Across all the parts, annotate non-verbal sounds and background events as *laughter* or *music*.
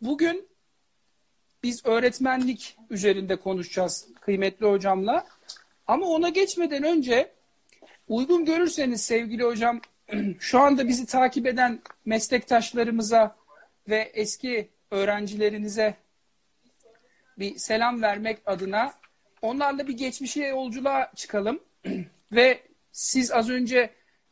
bugün biz öğretmenlik üzerinde konuşacağız kıymetli hocamla. Ama ona geçmeden önce uygun görürseniz sevgili hocam *clears throat* şu anda bizi takip eden meslektaşlarımıza ve eski öğrencilerinize bir selam vermek adına onlarla bir geçmişe yolculuğa çıkalım. *clears throat* ve siz az önce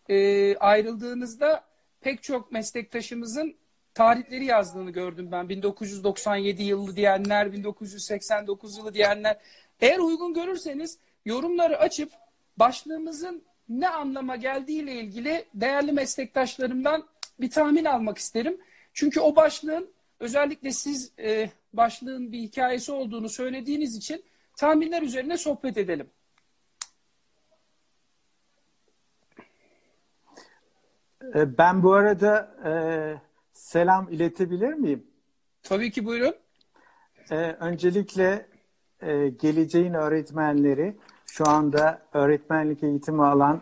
e, ayrıldığınızda pek çok meslektaşımızın tarihleri yazdığını gördüm ben. 1997 yılı diyenler, 1989 yılı diyenler. Eğer uygun görürseniz yorumları açıp başlığımızın ne anlama geldiğiyle ilgili değerli meslektaşlarımdan bir tahmin almak isterim. Çünkü o başlığın özellikle siz e, başlığın bir hikayesi olduğunu söylediğiniz için tahminler üzerine sohbet edelim. E, ben bu arada e, selam iletebilir miyim? Tabii ki buyurun. E, öncelikle e, geleceğin öğretmenleri, şu anda öğretmenlik eğitimi alan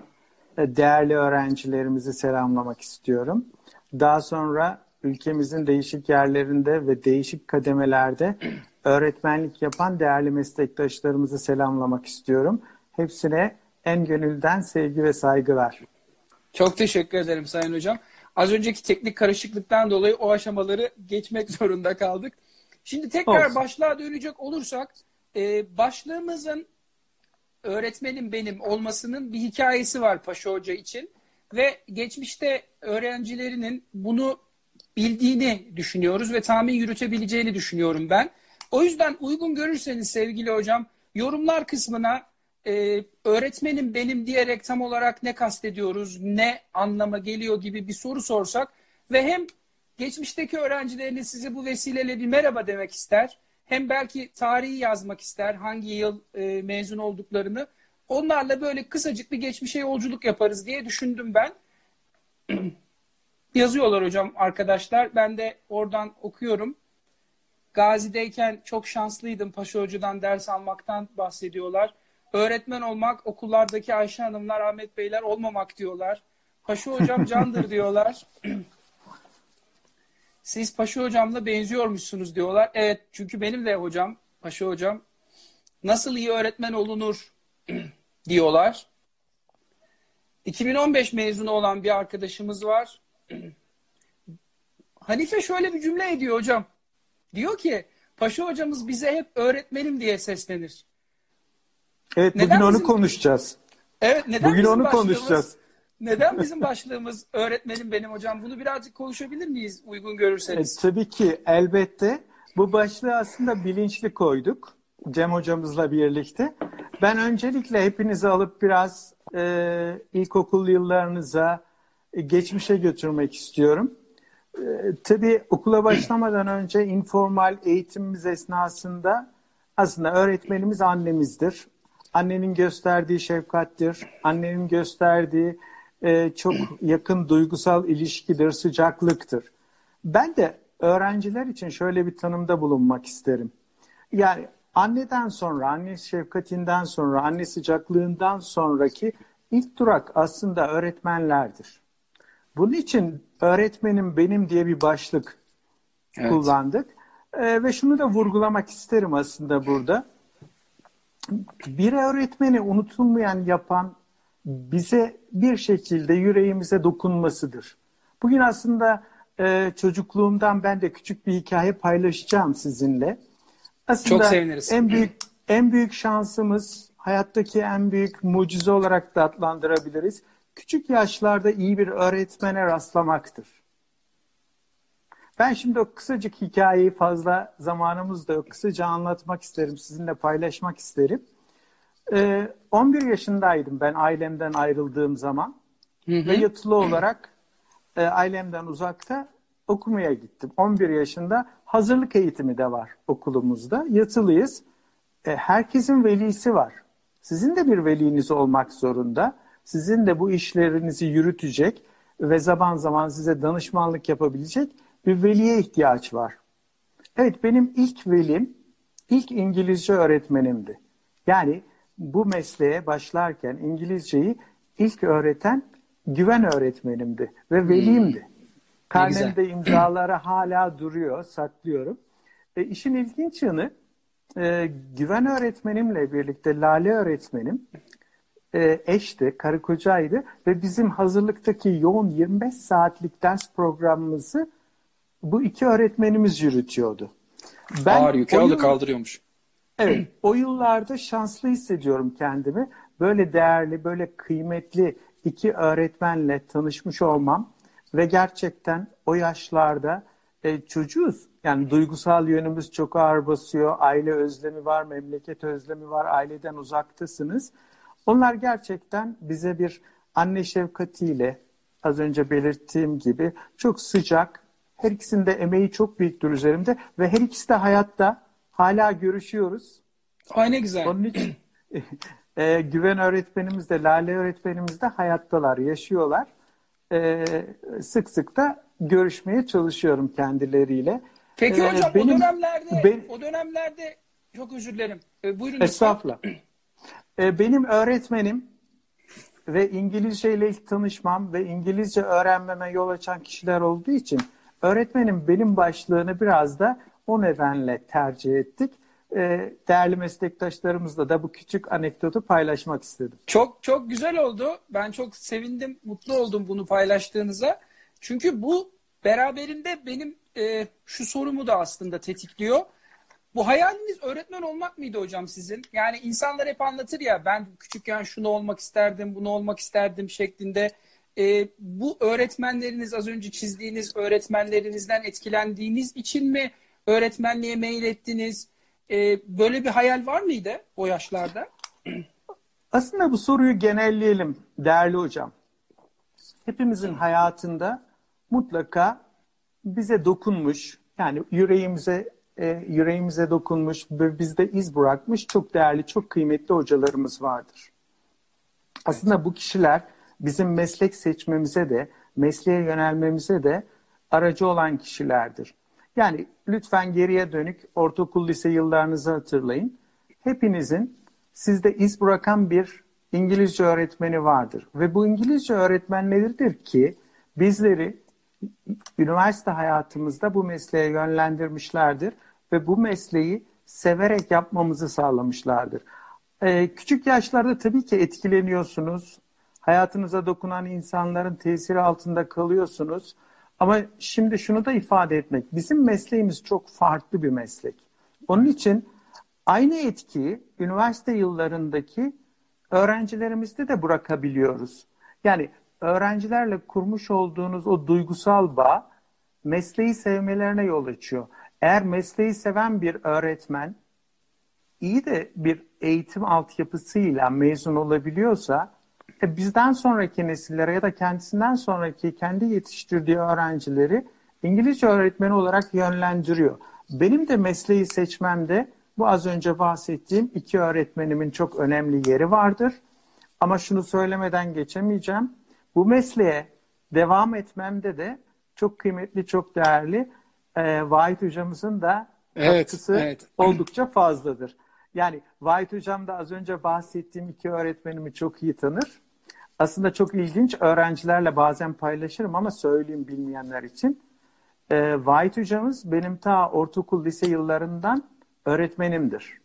e, değerli öğrencilerimizi selamlamak istiyorum. Daha sonra ülkemizin değişik yerlerinde ve değişik kademelerde *clears throat* öğretmenlik yapan değerli meslektaşlarımızı selamlamak istiyorum. Hepsine en gönülden sevgi ve saygılar. Çok teşekkür ederim Sayın Hocam. Az önceki teknik karışıklıktan dolayı o aşamaları geçmek *laughs* zorunda kaldık. Şimdi tekrar Olsun. başlığa dönecek olursak e, başlığımızın öğretmenim benim olmasının bir hikayesi var Paşa Hoca için ve geçmişte öğrencilerinin bunu bildiğini düşünüyoruz ve tahmin yürütebileceğini düşünüyorum ben. O yüzden uygun görürseniz sevgili hocam yorumlar kısmına e, öğretmenim benim diyerek tam olarak ne kastediyoruz, ne anlama geliyor gibi bir soru sorsak ve hem geçmişteki öğrencileriniz size bu vesileyle bir merhaba demek ister, hem belki tarihi yazmak ister, hangi yıl e, mezun olduklarını. Onlarla böyle kısacık bir geçmişe yolculuk yaparız diye düşündüm ben. *clears throat* Yazıyorlar hocam arkadaşlar. Ben de oradan okuyorum. Gazi'deyken çok şanslıydım. Paşa Hoca'dan ders almaktan bahsediyorlar. Öğretmen olmak, okullardaki Ayşe Hanımlar, Ahmet Beyler olmamak diyorlar. Paşa Hocam *laughs* candır diyorlar. *clears throat* Siz Paşa Hocam'la benziyormuşsunuz diyorlar. Evet çünkü benim de hocam, Paşa Hocam nasıl iyi öğretmen olunur *clears throat* diyorlar. 2015 mezunu olan bir arkadaşımız var. *clears throat* Hanife şöyle bir cümle ediyor hocam. Diyor ki Paşa hocamız bize hep öğretmenim diye seslenir. Evet neden bugün bizim, onu konuşacağız. Evet neden bugün onu konuşacağız. Neden bizim başlığımız öğretmenim benim hocam? Bunu birazcık konuşabilir miyiz uygun görürseniz? E, tabii ki elbette. Bu başlığı aslında bilinçli koyduk. Cem hocamızla birlikte. Ben öncelikle hepinizi alıp biraz e, ilkokul yıllarınıza, e, geçmişe götürmek istiyorum. E, tabii okula başlamadan önce informal eğitimimiz esnasında aslında öğretmenimiz annemizdir. Annenin gösterdiği şefkattir, annenin gösterdiği e, çok *clears throat* yakın duygusal ilişkidir, sıcaklıktır. Ben de öğrenciler için şöyle bir tanımda bulunmak isterim. Yani anneden sonra, anne şefkatinden sonra, anne sıcaklığından sonraki ilk durak aslında öğretmenlerdir. Bunun için öğretmenim benim diye bir başlık evet. kullandık. Ee, ve şunu da vurgulamak isterim aslında burada. Bir öğretmeni unutulmayan yapan bize bir şekilde yüreğimize dokunmasıdır. Bugün aslında e, çocukluğumdan ben de küçük bir hikaye paylaşacağım sizinle. Aslında Çok seviniriz. En büyük en büyük şansımız hayattaki en büyük mucize olarak da adlandırabiliriz. Küçük yaşlarda iyi bir öğretmene rastlamaktır. Ben şimdi o kısacık hikayeyi fazla zamanımız da yok. Kısaca anlatmak isterim, sizinle paylaşmak isterim. 11 ee, yaşındaydım ben ailemden ayrıldığım zaman. Hı hı. Ve yatılı olarak e, ailemden uzakta okumaya gittim. 11 yaşında hazırlık eğitimi de var okulumuzda. Yatılıyız. E, herkesin velisi var. Sizin de bir veliniz olmak zorunda. Sizin de bu işlerinizi yürütecek ve zaman zaman size danışmanlık yapabilecek bir veliye ihtiyaç var. Evet benim ilk velim ilk İngilizce öğretmenimdi. Yani bu mesleğe başlarken İngilizceyi ilk öğreten güven öğretmenimdi ve velimdi. Karnemde imzaları hala duruyor, saklıyorum. E, işin ilginç yanı e, güven öğretmenimle birlikte Lale öğretmenim e, eşti, karı kocaydı ve bizim hazırlıktaki yoğun 25 saatlik ders programımızı bu iki öğretmenimiz yürütüyordu. Ben Ağır yükü aldı kaldırıyormuş. Evet, o yıllarda şanslı hissediyorum kendimi. Böyle değerli, böyle kıymetli iki öğretmenle tanışmış olmam ve gerçekten o yaşlarda e, çocuğuz. Yani duygusal yönümüz çok ağır basıyor. Aile özlemi var, memleket özlemi var, aileden uzaktasınız. Onlar gerçekten bize bir anne şefkatiyle az önce belirttiğim gibi çok sıcak. Her ikisinin de emeği çok büyüktür üzerimde ve her ikisi de hayatta hala görüşüyoruz. Ay ne güzel. Onun için *laughs* e, Güven öğretmenimiz de Lale öğretmenimiz de hayattalar, yaşıyorlar. E, sık sık da görüşmeye çalışıyorum kendileriyle. Peki ee, hocam benim, o dönemlerde ben, o dönemlerde çok özür dilerim. E, buyurun. Estağfurullah. *clears throat* E, benim öğretmenim ve İngilizce ile ilk tanışmam ve İngilizce öğrenmeme yol açan kişiler olduğu için öğretmenim benim başlığını biraz da o nedenle tercih ettik. E, değerli meslektaşlarımızla da bu küçük anekdotu paylaşmak istedim. Çok çok güzel oldu. Ben çok sevindim, mutlu oldum bunu paylaştığınıza. Çünkü bu beraberinde benim e, şu sorumu da aslında tetikliyor. Bu hayaliniz öğretmen olmak mıydı hocam sizin? Yani insanlar hep anlatır ya ben küçükken şunu olmak isterdim, bunu olmak isterdim şeklinde. E, bu öğretmenleriniz az önce çizdiğiniz öğretmenlerinizden etkilendiğiniz için mi öğretmenliğe mail ettiniz? E, böyle bir hayal var mıydı o yaşlarda? Aslında bu soruyu genelleyelim değerli hocam. Hepimizin hayatında mutlaka bize dokunmuş, yani yüreğimize e, yüreğimize dokunmuş ve bizde iz bırakmış çok değerli, çok kıymetli hocalarımız vardır. Aslında bu kişiler bizim meslek seçmemize de, mesleğe yönelmemize de aracı olan kişilerdir. Yani lütfen geriye dönük ortaokul lise yıllarınızı hatırlayın. Hepinizin sizde iz bırakan bir İngilizce öğretmeni vardır. Ve bu İngilizce öğretmenleridir ki bizleri üniversite hayatımızda bu mesleğe yönlendirmişlerdir ve bu mesleği severek yapmamızı sağlamışlardır. Ee, küçük yaşlarda tabii ki etkileniyorsunuz. Hayatınıza dokunan insanların tesiri altında kalıyorsunuz. Ama şimdi şunu da ifade etmek. Bizim mesleğimiz çok farklı bir meslek. Onun için aynı etkiyi üniversite yıllarındaki öğrencilerimizde de bırakabiliyoruz. Yani öğrencilerle kurmuş olduğunuz o duygusal bağ mesleği sevmelerine yol açıyor. Eğer mesleği seven bir öğretmen iyi de bir eğitim altyapısıyla mezun olabiliyorsa bizden sonraki nesillere ya da kendisinden sonraki kendi yetiştirdiği öğrencileri İngilizce öğretmeni olarak yönlendiriyor. Benim de mesleği seçmemde bu az önce bahsettiğim iki öğretmenimin çok önemli yeri vardır. Ama şunu söylemeden geçemeyeceğim. Bu mesleğe devam etmemde de çok kıymetli, çok değerli e, Vahit hocamızın da evet, katkısı evet. *clears throat* oldukça fazladır. Yani Vahit hocam da az önce bahsettiğim iki öğretmenimi çok iyi tanır. Aslında çok ilginç öğrencilerle bazen paylaşırım ama söyleyeyim bilmeyenler için. E, Vahit hocamız benim ta ortaokul lise yıllarından öğretmenimdir.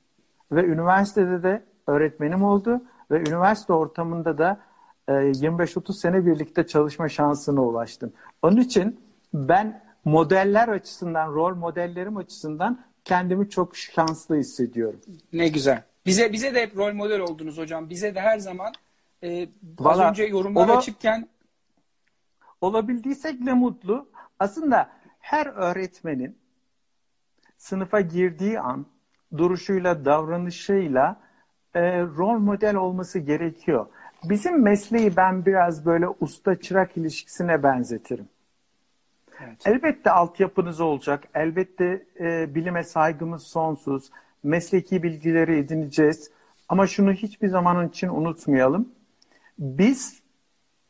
Ve üniversitede de öğretmenim oldu ve üniversite ortamında da 25-30 e, sene birlikte çalışma şansına ulaştım. Onun için ben modeller açısından, rol modellerim açısından kendimi çok şanslı hissediyorum. Ne güzel. Bize bize de hep rol model oldunuz hocam. Bize de her zaman e, Vallahi, az önce yorumlar ola, açıkken olabildiysek ne mutlu. Aslında her öğretmenin sınıfa girdiği an duruşuyla, davranışıyla e, rol model olması gerekiyor. Bizim mesleği ben biraz böyle usta çırak ilişkisine benzetirim. Evet. Elbette altyapınız olacak. Elbette e, bilime saygımız sonsuz. Mesleki bilgileri edineceğiz. Ama şunu hiçbir zaman için unutmayalım. Biz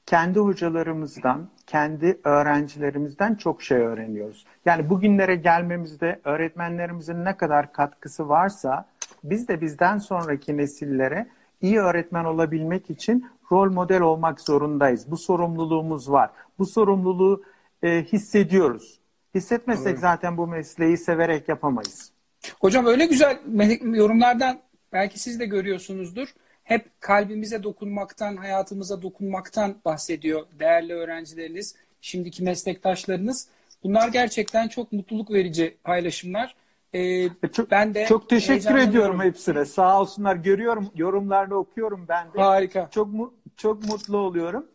kendi hocalarımızdan, kendi öğrencilerimizden çok şey öğreniyoruz. Yani bugünlere gelmemizde öğretmenlerimizin ne kadar katkısı varsa biz de bizden sonraki nesillere iyi öğretmen olabilmek için rol model olmak zorundayız. Bu sorumluluğumuz var. Bu sorumluluğu e, hissediyoruz. Hissetmesek evet. zaten bu mesleği severek yapamayız. Hocam öyle güzel yorumlardan belki siz de görüyorsunuzdur. Hep kalbimize dokunmaktan, hayatımıza dokunmaktan bahsediyor değerli öğrencileriniz, şimdiki meslektaşlarınız. Bunlar gerçekten çok mutluluk verici paylaşımlar. Ee, çok, ben de çok teşekkür ediyorum hepsine. Sağ olsunlar. Görüyorum, yorumlarını okuyorum ben de. Harika. Çok çok mutlu oluyorum.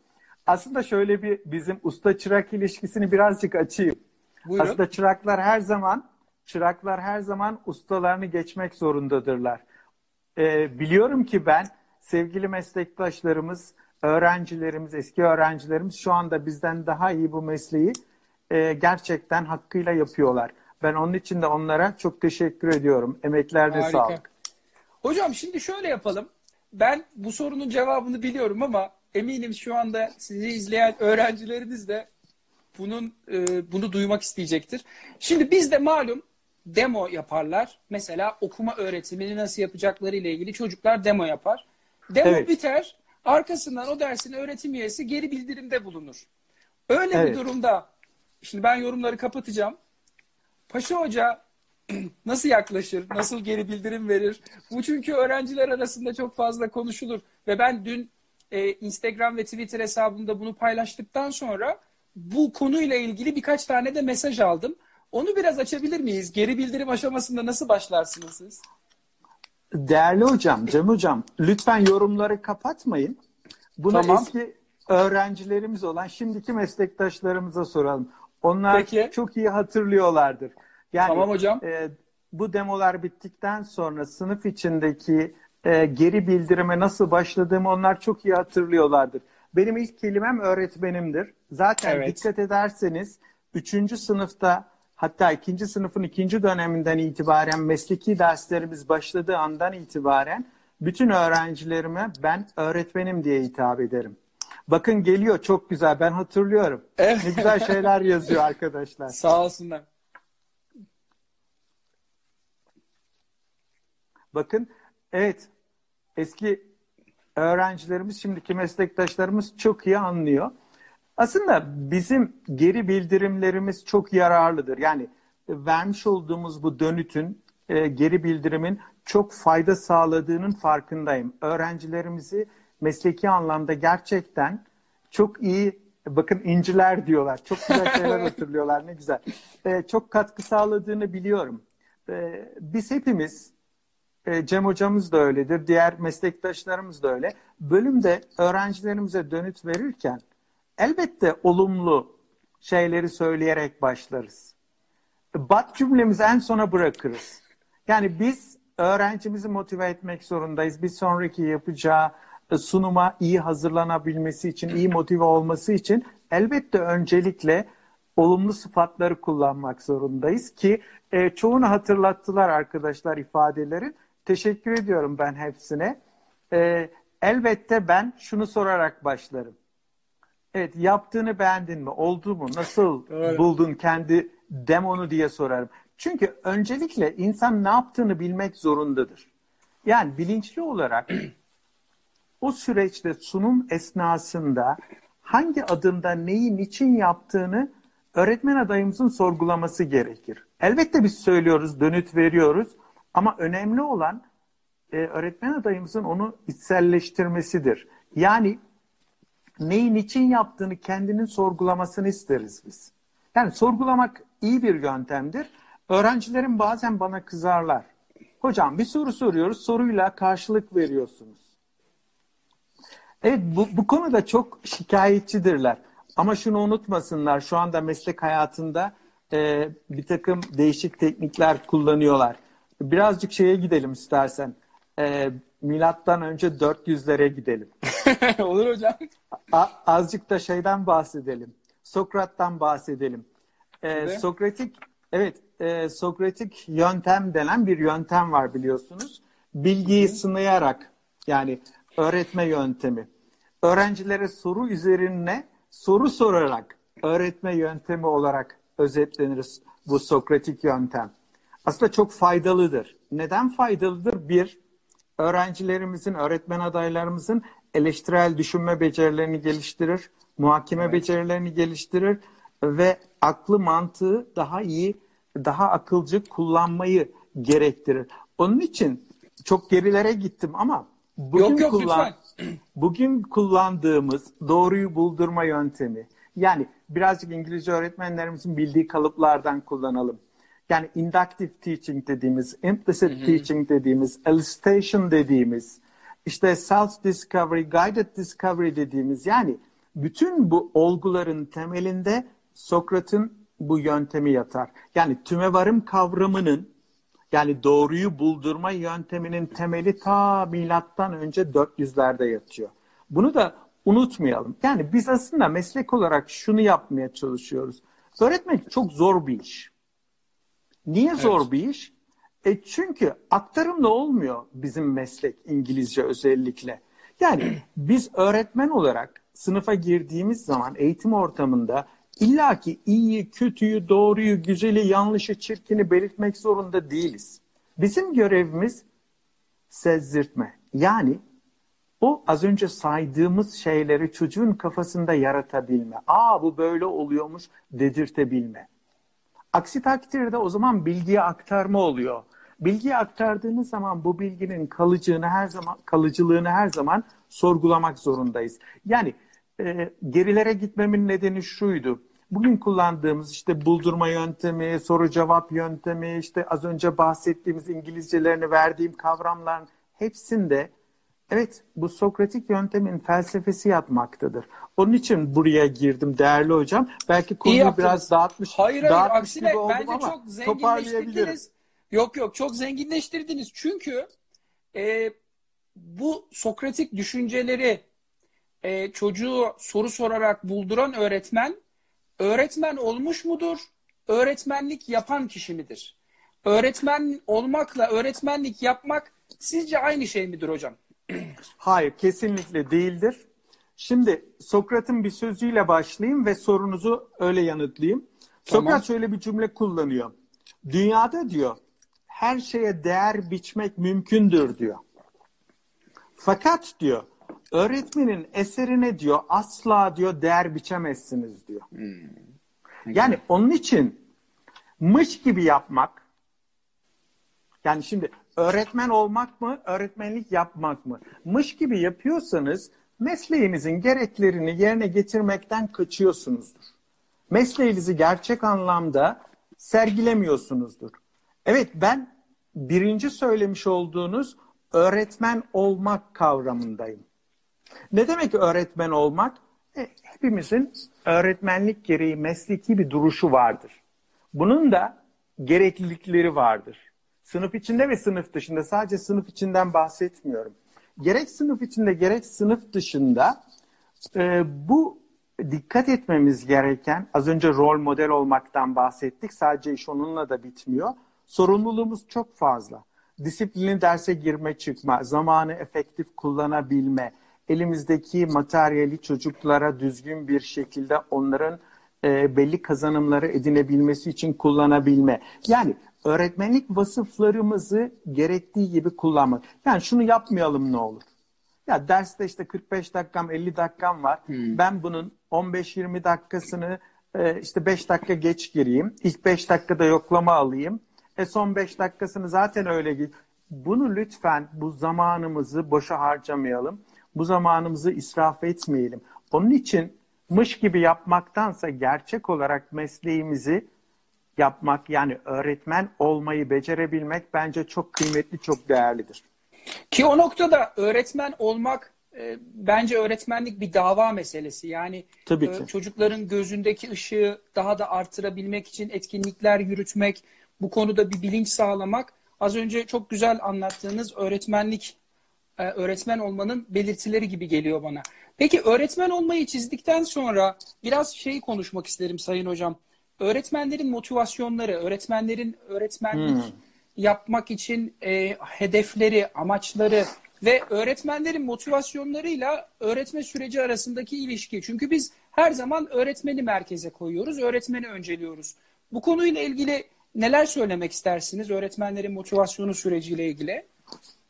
Aslında şöyle bir bizim usta çırak ilişkisini birazcık açayım. Buyurun. Aslında çıraklar her zaman çıraklar her zaman ustalarını geçmek zorundadırlar. Ee, biliyorum ki ben sevgili meslektaşlarımız, öğrencilerimiz, eski öğrencilerimiz şu anda bizden daha iyi bu mesleği e, gerçekten hakkıyla yapıyorlar. Ben onun için de onlara çok teşekkür ediyorum. Emeklerine Harika. sağlık. Hocam şimdi şöyle yapalım. Ben bu sorunun cevabını biliyorum ama eminim şu anda sizi izleyen öğrencileriniz de bunun e, bunu duymak isteyecektir. Şimdi biz de malum demo yaparlar. Mesela okuma öğretimini nasıl yapacakları ile ilgili çocuklar demo yapar. Demo evet. biter. Arkasından o dersin öğretim üyesi geri bildirimde bulunur. Öyle evet. bir durumda şimdi ben yorumları kapatacağım. Paşa Hoca *clears throat* nasıl yaklaşır, nasıl geri bildirim verir? Bu çünkü öğrenciler arasında çok fazla konuşulur. Ve ben dün e, Instagram ve Twitter hesabımda bunu paylaştıktan sonra bu konuyla ilgili birkaç tane de mesaj aldım. Onu biraz açabilir miyiz? Geri bildirim aşamasında nasıl başlarsınız siz? Değerli hocam, Cem hocam, lütfen yorumları kapatmayın. Bunu tamam. eski öğrencilerimiz olan şimdiki meslektaşlarımıza soralım. Onlar Peki. çok iyi hatırlıyorlardır. Yani, tamam hocam. E, bu demolar bittikten sonra sınıf içindeki e, geri bildirime nasıl başladığımı onlar çok iyi hatırlıyorlardır. Benim ilk kelimem öğretmenimdir. Zaten evet. dikkat ederseniz 3. sınıfta hatta 2. sınıfın 2. döneminden itibaren mesleki derslerimiz başladığı andan itibaren bütün öğrencilerime ben öğretmenim diye hitap ederim. Bakın geliyor çok güzel ben hatırlıyorum. Evet. Ne güzel şeyler yazıyor arkadaşlar. *laughs* Sağ olsunlar. Bakın evet eski öğrencilerimiz şimdiki meslektaşlarımız çok iyi anlıyor. Aslında bizim geri bildirimlerimiz çok yararlıdır. Yani vermiş olduğumuz bu dönütün e, geri bildirimin çok fayda sağladığının farkındayım. Öğrencilerimizi mesleki anlamda gerçekten çok iyi bakın inciler diyorlar. Çok güzel şeyler *laughs* hatırlıyorlar ne güzel. E, çok katkı sağladığını biliyorum. E, biz hepimiz e, Cem hocamız da öyledir. Diğer meslektaşlarımız da öyle. Bölümde öğrencilerimize dönüt verirken elbette olumlu şeyleri söyleyerek başlarız. Bat cümlemizi en sona bırakırız. Yani biz öğrencimizi motive etmek zorundayız. Bir sonraki yapacağı sunuma iyi hazırlanabilmesi için, iyi motive olması için elbette öncelikle olumlu sıfatları kullanmak zorundayız ki e, çoğunu hatırlattılar arkadaşlar ifadelerin. Teşekkür ediyorum ben hepsine. E, elbette ben şunu sorarak başlarım. Evet yaptığını beğendin mi? Oldu mu? Nasıl buldun kendi demonu diye sorarım. Çünkü öncelikle insan ne yaptığını bilmek zorundadır. Yani bilinçli olarak *clears throat* o süreçte sunum esnasında hangi adımda neyi niçin yaptığını öğretmen adayımızın sorgulaması gerekir. Elbette biz söylüyoruz, dönüt veriyoruz ama önemli olan e, öğretmen adayımızın onu içselleştirmesidir. Yani neyi niçin yaptığını kendinin sorgulamasını isteriz biz. Yani sorgulamak iyi bir yöntemdir. Öğrencilerim bazen bana kızarlar. Hocam bir soru soruyoruz, soruyla karşılık veriyorsunuz. Evet bu, bu konuda çok şikayetçidirler. Ama şunu unutmasınlar, şu anda meslek hayatında e, bir takım değişik teknikler kullanıyorlar. Birazcık şeye gidelim istersen. E, milattan önce 400'lere gidelim. *laughs* Olur hocam. A, azıcık da şeyden bahsedelim. Sokrat'tan bahsedelim. E, Sokratik, evet, e, Sokratik yöntem denen bir yöntem var biliyorsunuz. Bilgiyi sınayarak yani öğretme yöntemi. Öğrencilere soru üzerine soru sorarak öğretme yöntemi olarak özetlenir bu Sokratik yöntem. Aslında çok faydalıdır. Neden faydalıdır? Bir, öğrencilerimizin, öğretmen adaylarımızın eleştirel düşünme becerilerini geliştirir, muhakeme evet. becerilerini geliştirir. ve aklı mantığı daha iyi, daha akılcı kullanmayı gerektirir. Onun için çok gerilere gittim ama bugün yok, yok, kullan *clears throat* bugün kullandığımız doğruyu buldurma yöntemi yani birazcık İngilizce öğretmenlerimizin bildiği kalıplardan kullanalım. Yani inductive teaching dediğimiz, implicit hı hı. teaching dediğimiz, elicitation dediğimiz, işte self-discovery, guided discovery dediğimiz yani bütün bu olguların temelinde Sokrat'ın bu yöntemi yatar. Yani tümevarım kavramının yani doğruyu buldurma yönteminin temeli ta milattan önce 400'lerde yatıyor. Bunu da unutmayalım. Yani biz aslında meslek olarak şunu yapmaya çalışıyoruz. Öğretmek çok zor bir iş. Niye evet. zor bir iş? E çünkü aktarımla olmuyor bizim meslek İngilizce özellikle. Yani *clears throat* biz öğretmen olarak sınıfa girdiğimiz zaman eğitim ortamında illaki iyiyi, kötüyü, doğruyu, güzeli, yanlışı, çirkini belirtmek zorunda değiliz. Bizim görevimiz sezdirtme. Yani o az önce saydığımız şeyleri çocuğun kafasında yaratabilme. Aa bu böyle oluyormuş dedirtebilme. Aksi takdirde o zaman bilgiye aktarma oluyor. Bilgiyi aktardığınız zaman bu bilginin kalıcılığını her zaman kalıcılığını her zaman sorgulamak zorundayız. Yani e, gerilere gitmemin nedeni şuydu. Bugün kullandığımız işte buldurma yöntemi, soru cevap yöntemi, işte az önce bahsettiğimiz İngilizcelerini verdiğim kavramların hepsinde evet bu Sokratik yöntemin felsefesi yatmaktadır. Onun için buraya girdim değerli hocam. Belki konuyu biraz dağıtmış. Hayır hayır dağıtmış aksine bence çok zenginleştirdiniz. Yok yok çok zenginleştirdiniz. Çünkü e, bu Sokratik düşünceleri e, çocuğu soru sorarak bulduran öğretmen öğretmen olmuş mudur? Öğretmenlik yapan kişi midir? Öğretmen olmakla öğretmenlik yapmak sizce aynı şey midir hocam? Hayır, kesinlikle değildir. Şimdi Sokrat'ın bir sözüyle başlayayım ve sorunuzu öyle yanıtlayayım. Tamam. Sokrat şöyle bir cümle kullanıyor. Dünyada diyor her şeye değer biçmek mümkündür diyor. Fakat diyor öğretmenin eserine diyor asla diyor değer biçemezsiniz diyor. Hmm. Yani onun için mış gibi yapmak yani şimdi öğretmen olmak mı, öğretmenlik yapmak mı? Mış gibi yapıyorsanız mesleğinizin gereklerini yerine getirmekten kaçıyorsunuzdur. Mesleğinizi gerçek anlamda sergilemiyorsunuzdur. Evet ben birinci söylemiş olduğunuz öğretmen olmak kavramındayım. Ne demek öğretmen olmak? E, hepimizin öğretmenlik gereği mesleki bir duruşu vardır. Bunun da gereklilikleri vardır. Sınıf içinde ve sınıf dışında sadece sınıf içinden bahsetmiyorum. Gerek sınıf içinde gerek sınıf dışında e, bu dikkat etmemiz gereken az önce rol model olmaktan bahsettik. Sadece iş onunla da bitmiyor. Sorumluluğumuz çok fazla. Disiplini derse girme çıkma, zamanı efektif kullanabilme, elimizdeki materyali çocuklara düzgün bir şekilde onların e, belli kazanımları edinebilmesi için kullanabilme. Yani öğretmenlik vasıflarımızı gerektiği gibi kullanmak. Yani şunu yapmayalım ne olur. Ya derste işte 45 dakikam 50 dakikam var. Hmm. Ben bunun 15-20 dakikasını e, işte 5 dakika geç gireyim. İlk 5 dakikada yoklama alayım. E son 5 dakikasını zaten öyle git. Bunu lütfen bu zamanımızı boşa harcamayalım. Bu zamanımızı israf etmeyelim. Onun için mış gibi yapmaktansa gerçek olarak mesleğimizi yapmak yani öğretmen olmayı becerebilmek bence çok kıymetli, çok değerlidir. Ki o noktada öğretmen olmak e, bence öğretmenlik bir dava meselesi. Yani Tabii e, ki. çocukların gözündeki ışığı daha da artırabilmek için etkinlikler yürütmek, bu konuda bir bilinç sağlamak. Az önce çok güzel anlattığınız öğretmenlik, e, öğretmen olmanın belirtileri gibi geliyor bana. Peki öğretmen olmayı çizdikten sonra biraz şeyi konuşmak isterim Sayın Hocam öğretmenlerin motivasyonları, öğretmenlerin öğretmenlik hmm. yapmak için e, hedefleri, amaçları ve öğretmenlerin motivasyonlarıyla öğretme süreci arasındaki ilişki. Çünkü biz her zaman öğretmeni merkeze koyuyoruz, öğretmeni önceliyoruz. Bu konuyla ilgili neler söylemek istersiniz öğretmenlerin motivasyonu süreciyle ilgili?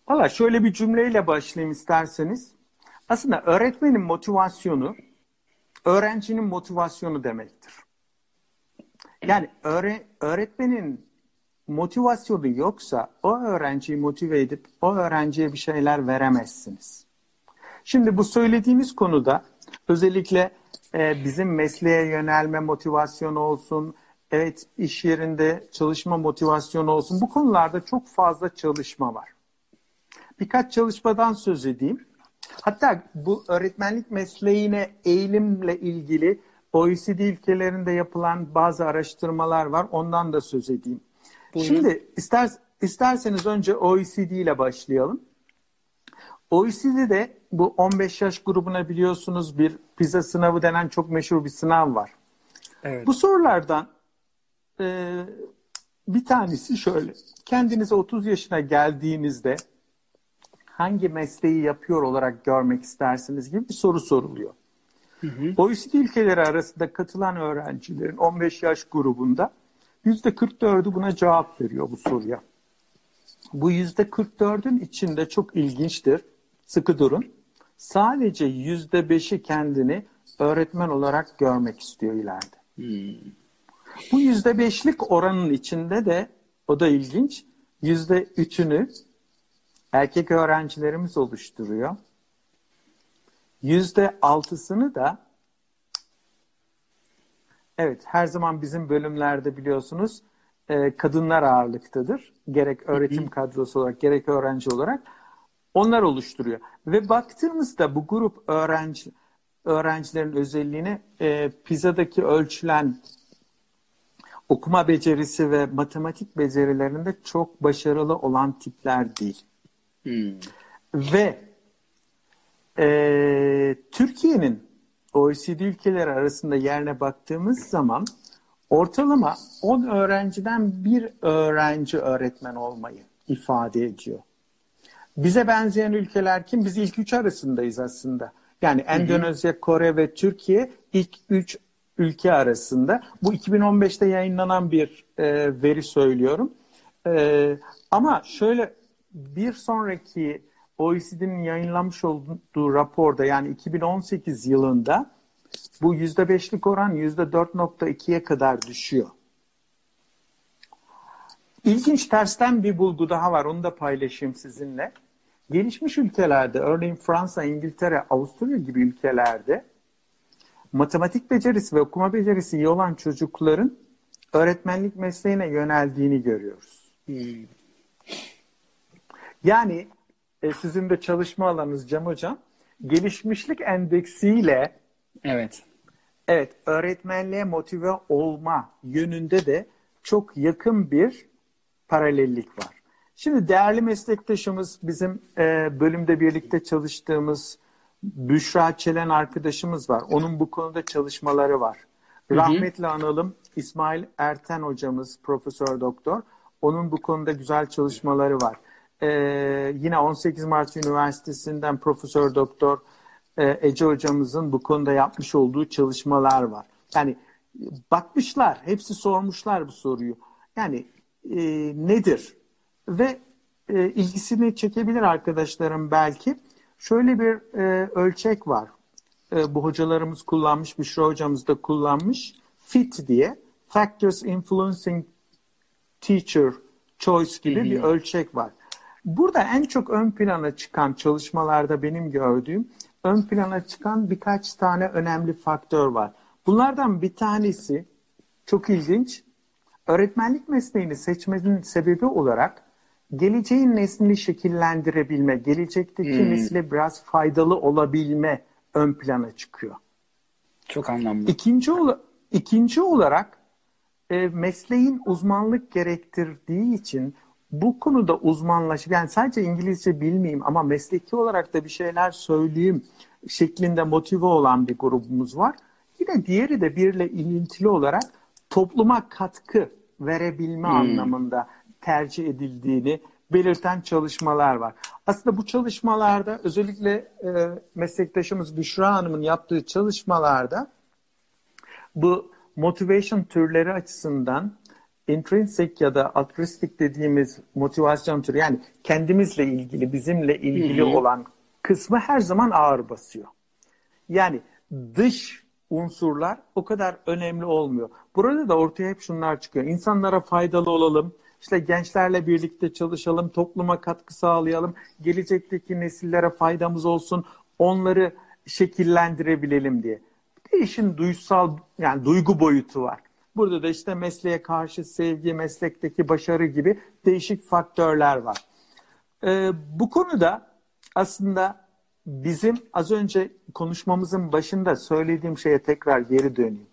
Valla şöyle bir cümleyle başlayayım isterseniz. Aslında öğretmenin motivasyonu öğrencinin motivasyonu demektir. Yani öğre, öğretmenin motivasyonu yoksa o öğrenciyi motive edip o öğrenciye bir şeyler veremezsiniz. Şimdi bu söylediğimiz konuda özellikle e, bizim mesleğe yönelme motivasyonu olsun, evet iş yerinde çalışma motivasyonu olsun bu konularda çok fazla çalışma var. Birkaç çalışmadan söz edeyim. Hatta bu öğretmenlik mesleğine eğilimle ilgili OECD ülkelerinde yapılan bazı araştırmalar var. Ondan da söz edeyim. Buyurun. Şimdi ister, isterseniz önce OECD ile başlayalım. OECD'de bu 15 yaş grubuna biliyorsunuz bir PISA sınavı denen çok meşhur bir sınav var. Evet. Bu sorulardan e, bir tanesi şöyle. Kendinize 30 yaşına geldiğinizde hangi mesleği yapıyor olarak görmek istersiniz gibi bir soru soruluyor. Hı hı. OECD ülkeleri arasında katılan öğrencilerin 15 yaş grubunda %44'ü buna cevap veriyor bu soruya. Bu %44'ün içinde çok ilginçtir. Sıkı durun. Sadece %5'i kendini öğretmen olarak görmek istiyor ileride. Hmm. Bu %5'lik oranın içinde de o da ilginç. %3'ünü erkek öğrencilerimiz oluşturuyor. Yüzde altısını da evet her zaman bizim bölümlerde biliyorsunuz e, kadınlar ağırlıktadır. Gerek öğretim kadrosu olarak gerek öğrenci olarak onlar oluşturuyor. Ve baktığımızda bu grup öğrenci öğrencilerin özelliğini e, PISA'daki ölçülen okuma becerisi ve matematik becerilerinde çok başarılı olan tipler değil. Hmm. Ve e, Türkiye'nin OECD ülkeleri arasında yerine baktığımız zaman ortalama 10 öğrenciden bir öğrenci öğretmen olmayı ifade ediyor. Bize benzeyen ülkeler kim? Biz ilk üç arasındayız aslında. Yani Endonezya, Kore ve Türkiye ilk üç ülke arasında. Bu 2015'te yayınlanan bir e, veri söylüyorum. E, ama şöyle bir sonraki OECD'nin yayınlamış olduğu raporda yani 2018 yılında bu %5'lik oran %4.2'ye kadar düşüyor. İlginç tersten bir bulgu daha var. Onu da paylaşayım sizinle. Gelişmiş ülkelerde, örneğin Fransa, İngiltere, Avusturya gibi ülkelerde matematik becerisi ve okuma becerisi iyi olan çocukların öğretmenlik mesleğine yöneldiğini görüyoruz. Hmm. Yani e, sizin de çalışma alanınız Cem Hocam gelişmişlik endeksiyle evet evet öğretmenliğe motive olma yönünde de çok yakın bir paralellik var. Şimdi değerli meslektaşımız bizim e, bölümde birlikte çalıştığımız Büşra Çelen arkadaşımız var. Onun bu konuda çalışmaları var. Hı hı. Rahmetle analım İsmail Erten hocamız profesör doktor. Onun bu konuda güzel çalışmaları var. Ee, yine 18 Mart Üniversitesi'nden Profesör Doktor e, Ece hocamızın bu konuda yapmış olduğu çalışmalar var. Yani bakmışlar, hepsi sormuşlar bu soruyu. Yani e, nedir? Ve e, ilgisini çekebilir arkadaşlarım belki. Şöyle bir e, ölçek var. E, bu hocalarımız kullanmış, Büşra hocamız da kullanmış. FIT diye, Factors Influencing Teacher Choice gibi bir ölçek var. Burada en çok ön plana çıkan çalışmalarda benim gördüğüm ön plana çıkan birkaç tane önemli faktör var. Bunlardan bir tanesi çok ilginç. Öğretmenlik mesleğini seçmenin sebebi olarak geleceğin neslini şekillendirebilme, gelecekteki hmm. nesile biraz faydalı olabilme ön plana çıkıyor. Çok anlamlı. İkinci, ikinci olarak e, mesleğin uzmanlık gerektirdiği için bu konuda uzmanlaşıp yani sadece İngilizce bilmeyeyim ama mesleki olarak da bir şeyler söyleyeyim şeklinde motive olan bir grubumuz var. Yine diğeri de birle ilintili olarak topluma katkı verebilme hmm. anlamında tercih edildiğini belirten çalışmalar var. Aslında bu çalışmalarda özellikle e, meslektaşımız Büşra Hanım'ın yaptığı çalışmalarda bu motivation türleri açısından intrinsic ya da altruistik dediğimiz motivasyon türü yani kendimizle ilgili, bizimle ilgili Hı-hı. olan kısmı her zaman ağır basıyor. Yani dış unsurlar o kadar önemli olmuyor. Burada da ortaya hep şunlar çıkıyor. İnsanlara faydalı olalım, işte gençlerle birlikte çalışalım, topluma katkı sağlayalım, gelecekteki nesillere faydamız olsun, onları şekillendirebilelim diye. Bir de işin duysal, yani duygu boyutu var. Burada da işte mesleğe karşı sevgi, meslekteki başarı gibi değişik faktörler var. Ee, bu konuda aslında bizim az önce konuşmamızın başında söylediğim şeye tekrar geri döneyim.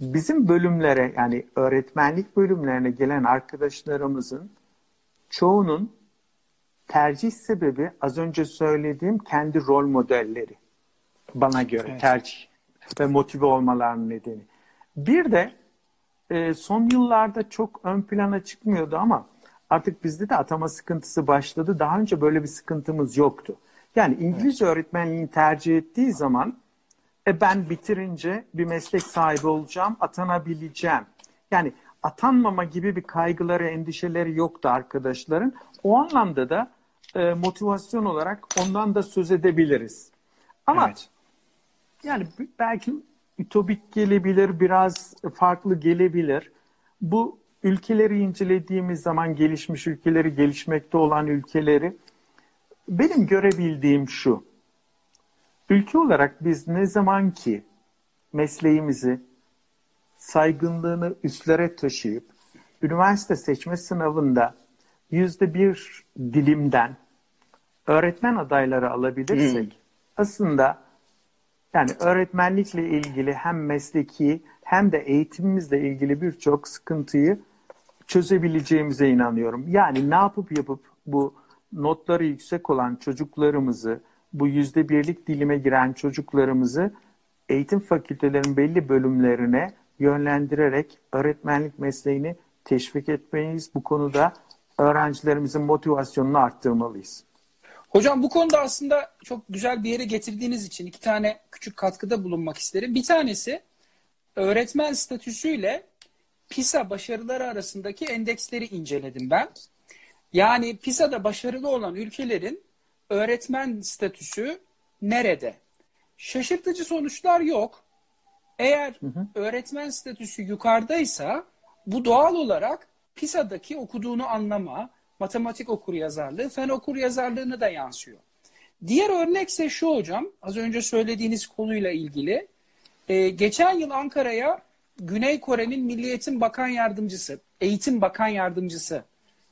Bizim bölümlere yani öğretmenlik bölümlerine gelen arkadaşlarımızın çoğunun tercih sebebi az önce söylediğim kendi rol modelleri. Bana göre evet. tercih ve motive olmalarının nedeni. Bir de e, son yıllarda çok ön plana çıkmıyordu ama artık bizde de atama sıkıntısı başladı. Daha önce böyle bir sıkıntımız yoktu. Yani İngilizce evet. öğretmenliğini tercih ettiği zaman e, ben bitirince bir meslek sahibi olacağım, atanabileceğim. Yani atanmama gibi bir kaygıları, endişeleri yoktu arkadaşların. O anlamda da e, motivasyon olarak ondan da söz edebiliriz. Ama evet. yani belki ütopik gelebilir, biraz farklı gelebilir. Bu ülkeleri incelediğimiz zaman gelişmiş ülkeleri, gelişmekte olan ülkeleri benim görebildiğim şu. Ülke olarak biz ne zaman ki mesleğimizi saygınlığını üstlere taşıyıp üniversite seçme sınavında yüzde bir dilimden öğretmen adayları alabilirsek hmm. aslında yani öğretmenlikle ilgili hem mesleki hem de eğitimimizle ilgili birçok sıkıntıyı çözebileceğimize inanıyorum. Yani ne yapıp yapıp bu notları yüksek olan çocuklarımızı, bu yüzde birlik dilime giren çocuklarımızı eğitim fakültelerin belli bölümlerine yönlendirerek öğretmenlik mesleğini teşvik etmeliyiz. Bu konuda öğrencilerimizin motivasyonunu arttırmalıyız. Hocam bu konuda aslında çok güzel bir yere getirdiğiniz için iki tane küçük katkıda bulunmak isterim. Bir tanesi öğretmen statüsüyle PISA başarıları arasındaki endeksleri inceledim ben. Yani PISA'da başarılı olan ülkelerin öğretmen statüsü nerede? Şaşırtıcı sonuçlar yok. Eğer hı hı. öğretmen statüsü yukarıdaysa bu doğal olarak PISA'daki okuduğunu anlama, matematik okur yazarlığı, fen okur yazarlığını da yansıyor. Diğer örnekse şu hocam, az önce söylediğiniz konuyla ilgili. Ee, geçen yıl Ankara'ya Güney Kore'nin Milli Eğitim Bakan Yardımcısı, Eğitim Bakan Yardımcısı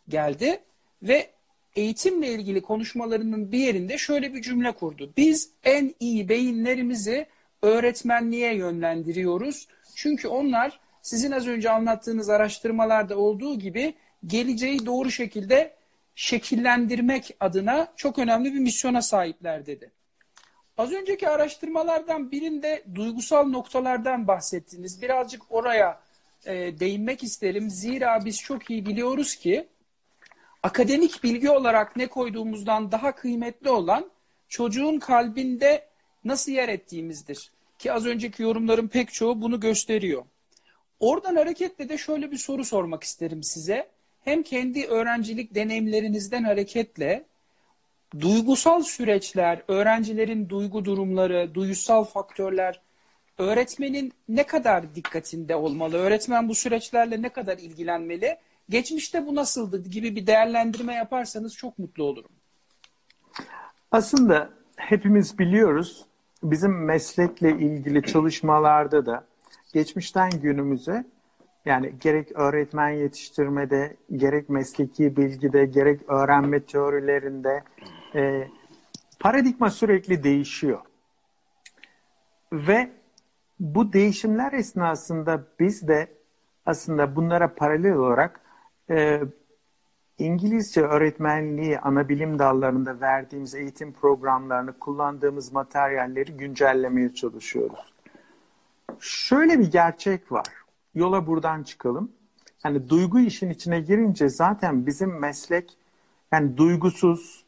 geldi ve eğitimle ilgili konuşmalarının bir yerinde şöyle bir cümle kurdu. Biz en iyi beyinlerimizi öğretmenliğe yönlendiriyoruz. Çünkü onlar sizin az önce anlattığınız araştırmalarda olduğu gibi geleceği doğru şekilde şekillendirmek adına çok önemli bir misyona sahipler dedi. Az önceki araştırmalardan birinde duygusal noktalardan bahsettiniz. Birazcık oraya e, değinmek isterim. Zira biz çok iyi biliyoruz ki akademik bilgi olarak ne koyduğumuzdan daha kıymetli olan çocuğun kalbinde nasıl yer ettiğimizdir. Ki az önceki yorumların pek çoğu bunu gösteriyor. Oradan hareketle de şöyle bir soru sormak isterim size. Hem kendi öğrencilik deneyimlerinizden hareketle duygusal süreçler, öğrencilerin duygu durumları, duygusal faktörler öğretmenin ne kadar dikkatinde olmalı? Öğretmen bu süreçlerle ne kadar ilgilenmeli? Geçmişte bu nasıldı gibi bir değerlendirme yaparsanız çok mutlu olurum. Aslında hepimiz biliyoruz bizim meslekle ilgili çalışmalarda da geçmişten günümüze yani gerek öğretmen yetiştirmede, gerek mesleki bilgide, gerek öğrenme teorilerinde e, paradigma sürekli değişiyor. Ve bu değişimler esnasında biz de aslında bunlara paralel olarak e, İngilizce öğretmenliği ana bilim dallarında verdiğimiz eğitim programlarını kullandığımız materyalleri güncellemeye çalışıyoruz. Şöyle bir gerçek var. Yola buradan çıkalım. Yani duygu işin içine girince zaten bizim meslek yani duygusuz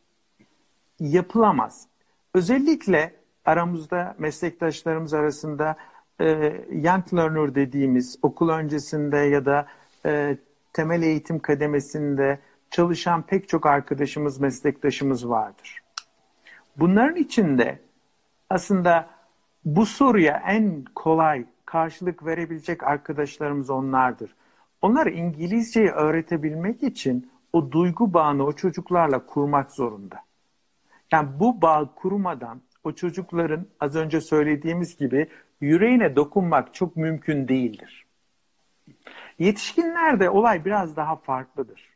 yapılamaz. Özellikle aramızda meslektaşlarımız arasında e, young learner dediğimiz okul öncesinde ya da e, temel eğitim kademesinde çalışan pek çok arkadaşımız, meslektaşımız vardır. Bunların içinde aslında bu soruya en kolay karşılık verebilecek arkadaşlarımız onlardır. Onlar İngilizceyi öğretebilmek için o duygu bağını o çocuklarla kurmak zorunda. Yani bu bağ kurmadan o çocukların az önce söylediğimiz gibi yüreğine dokunmak çok mümkün değildir. Yetişkinlerde olay biraz daha farklıdır.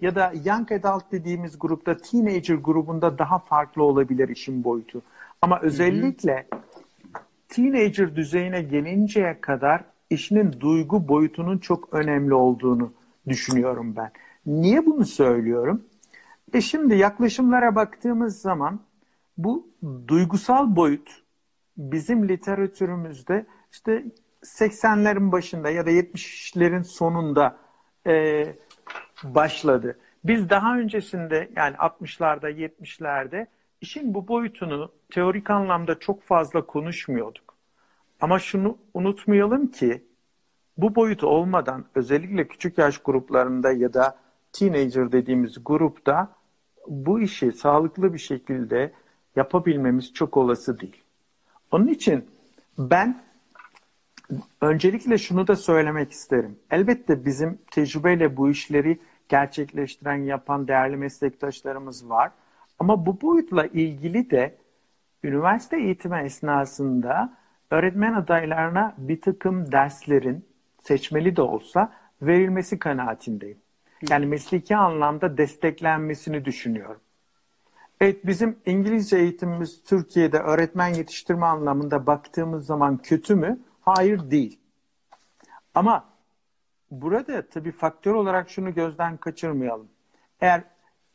Ya da young adult dediğimiz grupta teenager grubunda daha farklı olabilir işin boyutu. Ama özellikle teenager düzeyine gelinceye kadar işinin duygu boyutunun çok önemli olduğunu düşünüyorum ben. Niye bunu söylüyorum? E şimdi yaklaşımlara baktığımız zaman bu duygusal boyut bizim literatürümüzde işte 80'lerin başında ya da 70'lerin sonunda e, başladı. Biz daha öncesinde yani 60'larda 70'lerde işin bu boyutunu teorik anlamda çok fazla konuşmuyorduk. Ama şunu unutmayalım ki bu boyut olmadan özellikle küçük yaş gruplarında ya da teenager dediğimiz grupta bu işi sağlıklı bir şekilde yapabilmemiz çok olası değil. Onun için ben öncelikle şunu da söylemek isterim. Elbette bizim tecrübeyle bu işleri gerçekleştiren, yapan değerli meslektaşlarımız var. Ama bu boyutla ilgili de üniversite eğitimi esnasında öğretmen adaylarına bir takım derslerin seçmeli de olsa verilmesi kanaatindeyim. Yani mesleki anlamda desteklenmesini düşünüyorum. Evet bizim İngilizce eğitimimiz Türkiye'de öğretmen yetiştirme anlamında baktığımız zaman kötü mü? Hayır değil. Ama burada tabii faktör olarak şunu gözden kaçırmayalım. Eğer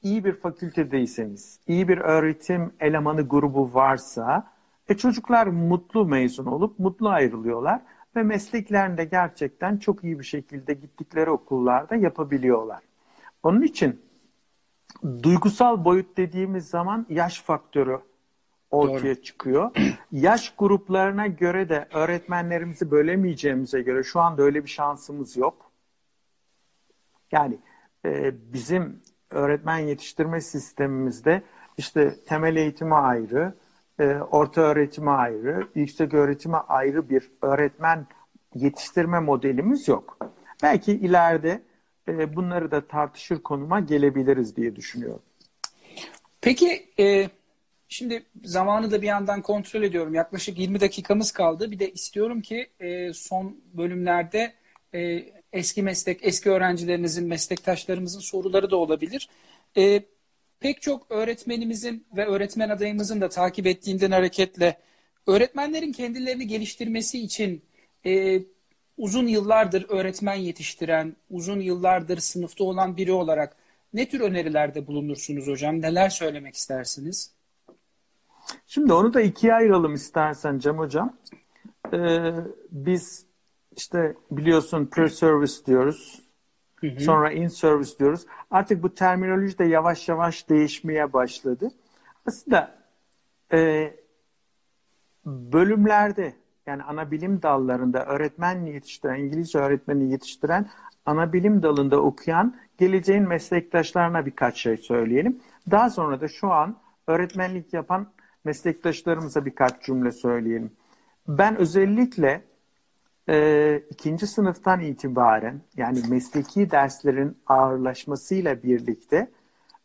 iyi bir fakültedeyseniz, iyi bir öğretim elemanı grubu varsa e çocuklar mutlu mezun olup mutlu ayrılıyorlar ve mesleklerinde gerçekten çok iyi bir şekilde gittikleri okullarda yapabiliyorlar. Onun için duygusal boyut dediğimiz zaman yaş faktörü ortaya Doğru. çıkıyor. *clears throat* Yaş gruplarına göre de öğretmenlerimizi bölemeyeceğimize göre şu anda öyle bir şansımız yok. Yani e, bizim öğretmen yetiştirme sistemimizde işte temel eğitimi ayrı, orta öğretime ayrı, yüksek öğretime ayrı bir öğretmen yetiştirme modelimiz yok. Belki ileride e, bunları da tartışır konuma gelebiliriz diye düşünüyorum. Peki e, şimdi zamanı da bir yandan kontrol ediyorum. Yaklaşık 20 dakikamız kaldı. Bir de istiyorum ki e, son bölümlerde e, eski meslek, eski öğrencilerinizin, meslektaşlarımızın soruları da olabilir. E, pek çok öğretmenimizin ve öğretmen adayımızın da takip ettiğinden hareketle öğretmenlerin kendilerini geliştirmesi için e, uzun yıllardır öğretmen yetiştiren, uzun yıllardır sınıfta olan biri olarak ne tür önerilerde bulunursunuz hocam? Neler söylemek istersiniz? Şimdi onu da ikiye ayıralım istersen Cem hocam. Ee, biz işte biliyorsun pre-service diyoruz. Sonra in-service diyoruz. Artık bu terminoloji de yavaş yavaş değişmeye başladı. Aslında e, bölümlerde yani ana bilim dallarında öğretmen yetiştiren, İngilizce öğretmeni yetiştiren ana bilim dalında okuyan geleceğin meslektaşlarına birkaç şey söyleyelim. Daha sonra da şu an öğretmenlik yapan meslektaşlarımıza birkaç cümle söyleyelim. Ben özellikle e, ikinci sınıftan itibaren yani mesleki derslerin ağırlaşmasıyla birlikte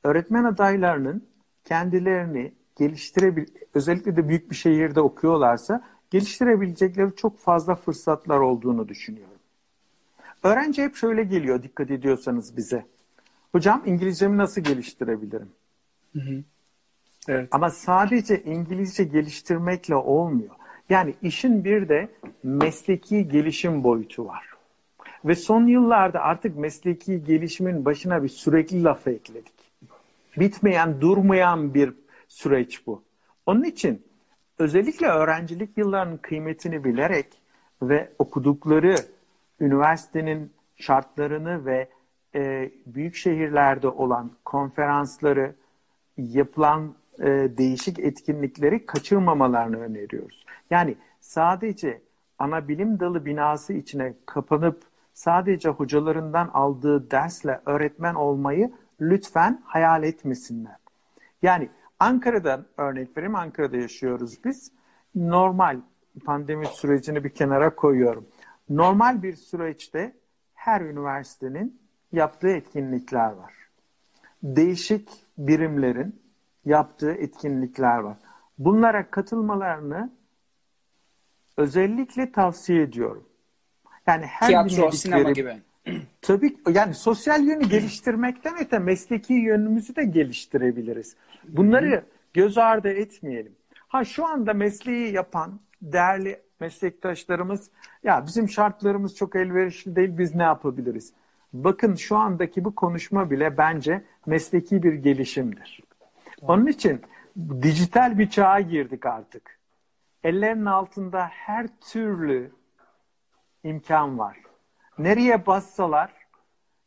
öğretmen adaylarının kendilerini geliştirebil özellikle de büyük bir şehirde okuyorlarsa geliştirebilecekleri çok fazla fırsatlar olduğunu düşünüyorum. Öğrenci hep şöyle geliyor dikkat ediyorsanız bize. Hocam İngilizcemi nasıl geliştirebilirim? Hı hı. Evet. Ama sadece İngilizce geliştirmekle olmuyor. Yani işin bir de mesleki gelişim boyutu var. Ve son yıllarda artık mesleki gelişimin başına bir sürekli lafı ekledik. Bitmeyen, durmayan bir süreç bu. Onun için özellikle öğrencilik yıllarının kıymetini bilerek ve okudukları üniversitenin şartlarını ve e, büyük şehirlerde olan konferansları, yapılan e, değişik etkinlikleri kaçırmamalarını öneriyoruz. Yani sadece ana bilim dalı binası içine kapanıp sadece hocalarından aldığı dersle öğretmen olmayı lütfen hayal etmesinler. Yani Ankara'dan örnek vereyim. Ankara'da yaşıyoruz biz. Normal pandemi sürecini bir kenara koyuyorum. Normal bir süreçte her üniversitenin yaptığı etkinlikler var. Değişik birimlerin yaptığı etkinlikler var. Bunlara katılmalarını özellikle tavsiye ediyorum. Yani her Tiyatro, sinema gibi. *clears throat* Tabii yani sosyal yönü geliştirmekten öte mesleki yönümüzü de geliştirebiliriz. Bunları göz ardı etmeyelim. Ha şu anda mesleği yapan değerli meslektaşlarımız ya bizim şartlarımız çok elverişli değil biz ne yapabiliriz? Bakın şu andaki bu konuşma bile bence mesleki bir gelişimdir. Onun için dijital bir çağa girdik artık. Ellerinin altında her türlü imkan var. Nereye bassalar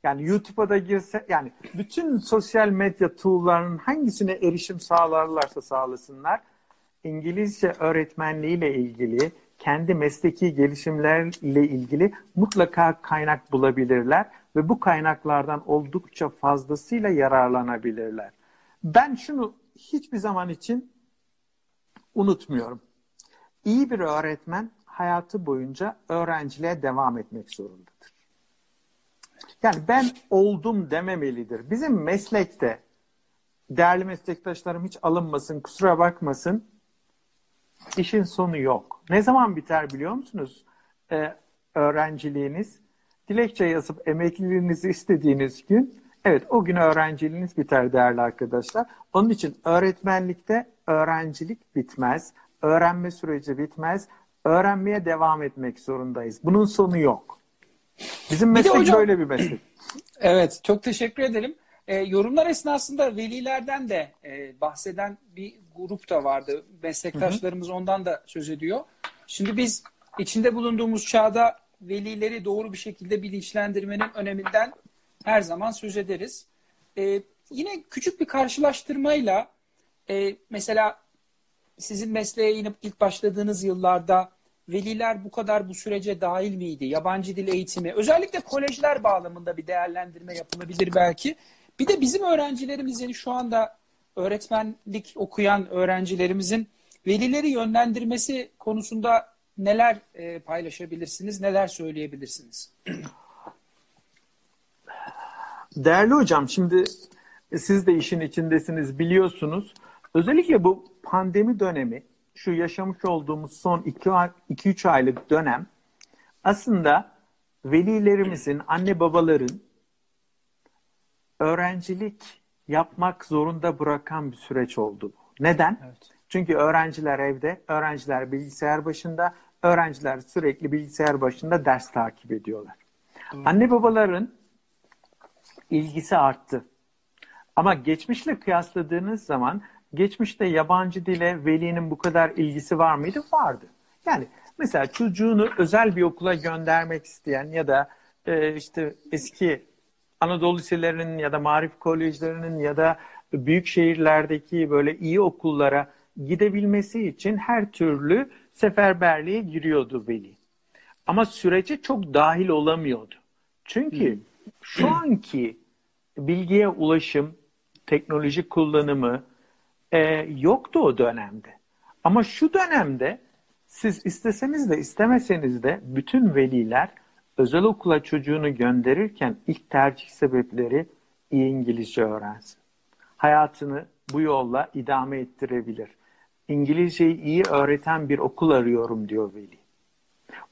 yani YouTube'a da girse yani bütün sosyal medya tool'larının hangisine erişim sağlarlarsa sağlasınlar İngilizce öğretmenliğiyle ilgili kendi mesleki gelişimlerle ilgili mutlaka kaynak bulabilirler ve bu kaynaklardan oldukça fazlasıyla yararlanabilirler. Ben şunu hiçbir zaman için unutmuyorum. İyi bir öğretmen hayatı boyunca öğrenciliğe devam etmek zorundadır. Yani ben oldum dememelidir. Bizim meslekte değerli meslektaşlarım hiç alınmasın, kusura bakmasın. İşin sonu yok. Ne zaman biter biliyor musunuz? Ee, öğrenciliğiniz, dilekçe yazıp emekliliğinizi istediğiniz gün, evet o gün öğrenciliğiniz biter değerli arkadaşlar. Onun için öğretmenlikte öğrencilik bitmez, öğrenme süreci bitmez, öğrenmeye devam etmek zorundayız. Bunun sonu yok. Bizim meslek bir hocam, böyle bir meslek. *clears throat* Evet, çok teşekkür ederim. E, yorumlar esnasında velilerden de e, bahseden bir grup da vardı. Meslektaşlarımız hı hı. ondan da söz ediyor. Şimdi biz içinde bulunduğumuz çağda velileri doğru bir şekilde bilinçlendirmenin öneminden her zaman söz ederiz. E, yine küçük bir karşılaştırmayla e, mesela sizin mesleğe inip ilk başladığınız yıllarda veliler bu kadar bu sürece dahil miydi? Yabancı dil eğitimi, özellikle kolejler bağlamında bir değerlendirme yapılabilir belki. Bir de bizim öğrencilerimizin şu anda öğretmenlik okuyan öğrencilerimizin velileri yönlendirmesi konusunda neler e, paylaşabilirsiniz, neler söyleyebilirsiniz? *clears throat* Değerli hocam, şimdi siz de işin içindesiniz, biliyorsunuz. Özellikle bu pandemi dönemi, şu yaşamış olduğumuz son 2-3 aylık dönem aslında velilerimizin, anne babaların öğrencilik yapmak zorunda bırakan bir süreç oldu. Neden? Evet. Çünkü öğrenciler evde, öğrenciler bilgisayar başında, öğrenciler sürekli bilgisayar başında ders takip ediyorlar. Doğru. Anne babaların ilgisi arttı. Ama geçmişle kıyasladığınız zaman geçmişte yabancı dile velinin bu kadar ilgisi var mıydı? Vardı. Yani mesela çocuğunu özel bir okula göndermek isteyen ya da e, işte eski Anadolu liselerinin ya da marif kolejlerinin ya da büyük şehirlerdeki böyle iyi okullara gidebilmesi için her türlü seferberliğe giriyordu veli. Ama sürece çok dahil olamıyordu. Çünkü hmm. Şu anki bilgiye ulaşım, teknoloji kullanımı e, yoktu o dönemde. Ama şu dönemde siz isteseniz de istemeseniz de bütün veliler özel okula çocuğunu gönderirken ilk tercih sebepleri iyi İngilizce öğrensin. Hayatını bu yolla idame ettirebilir. İngilizceyi iyi öğreten bir okul arıyorum diyor veli.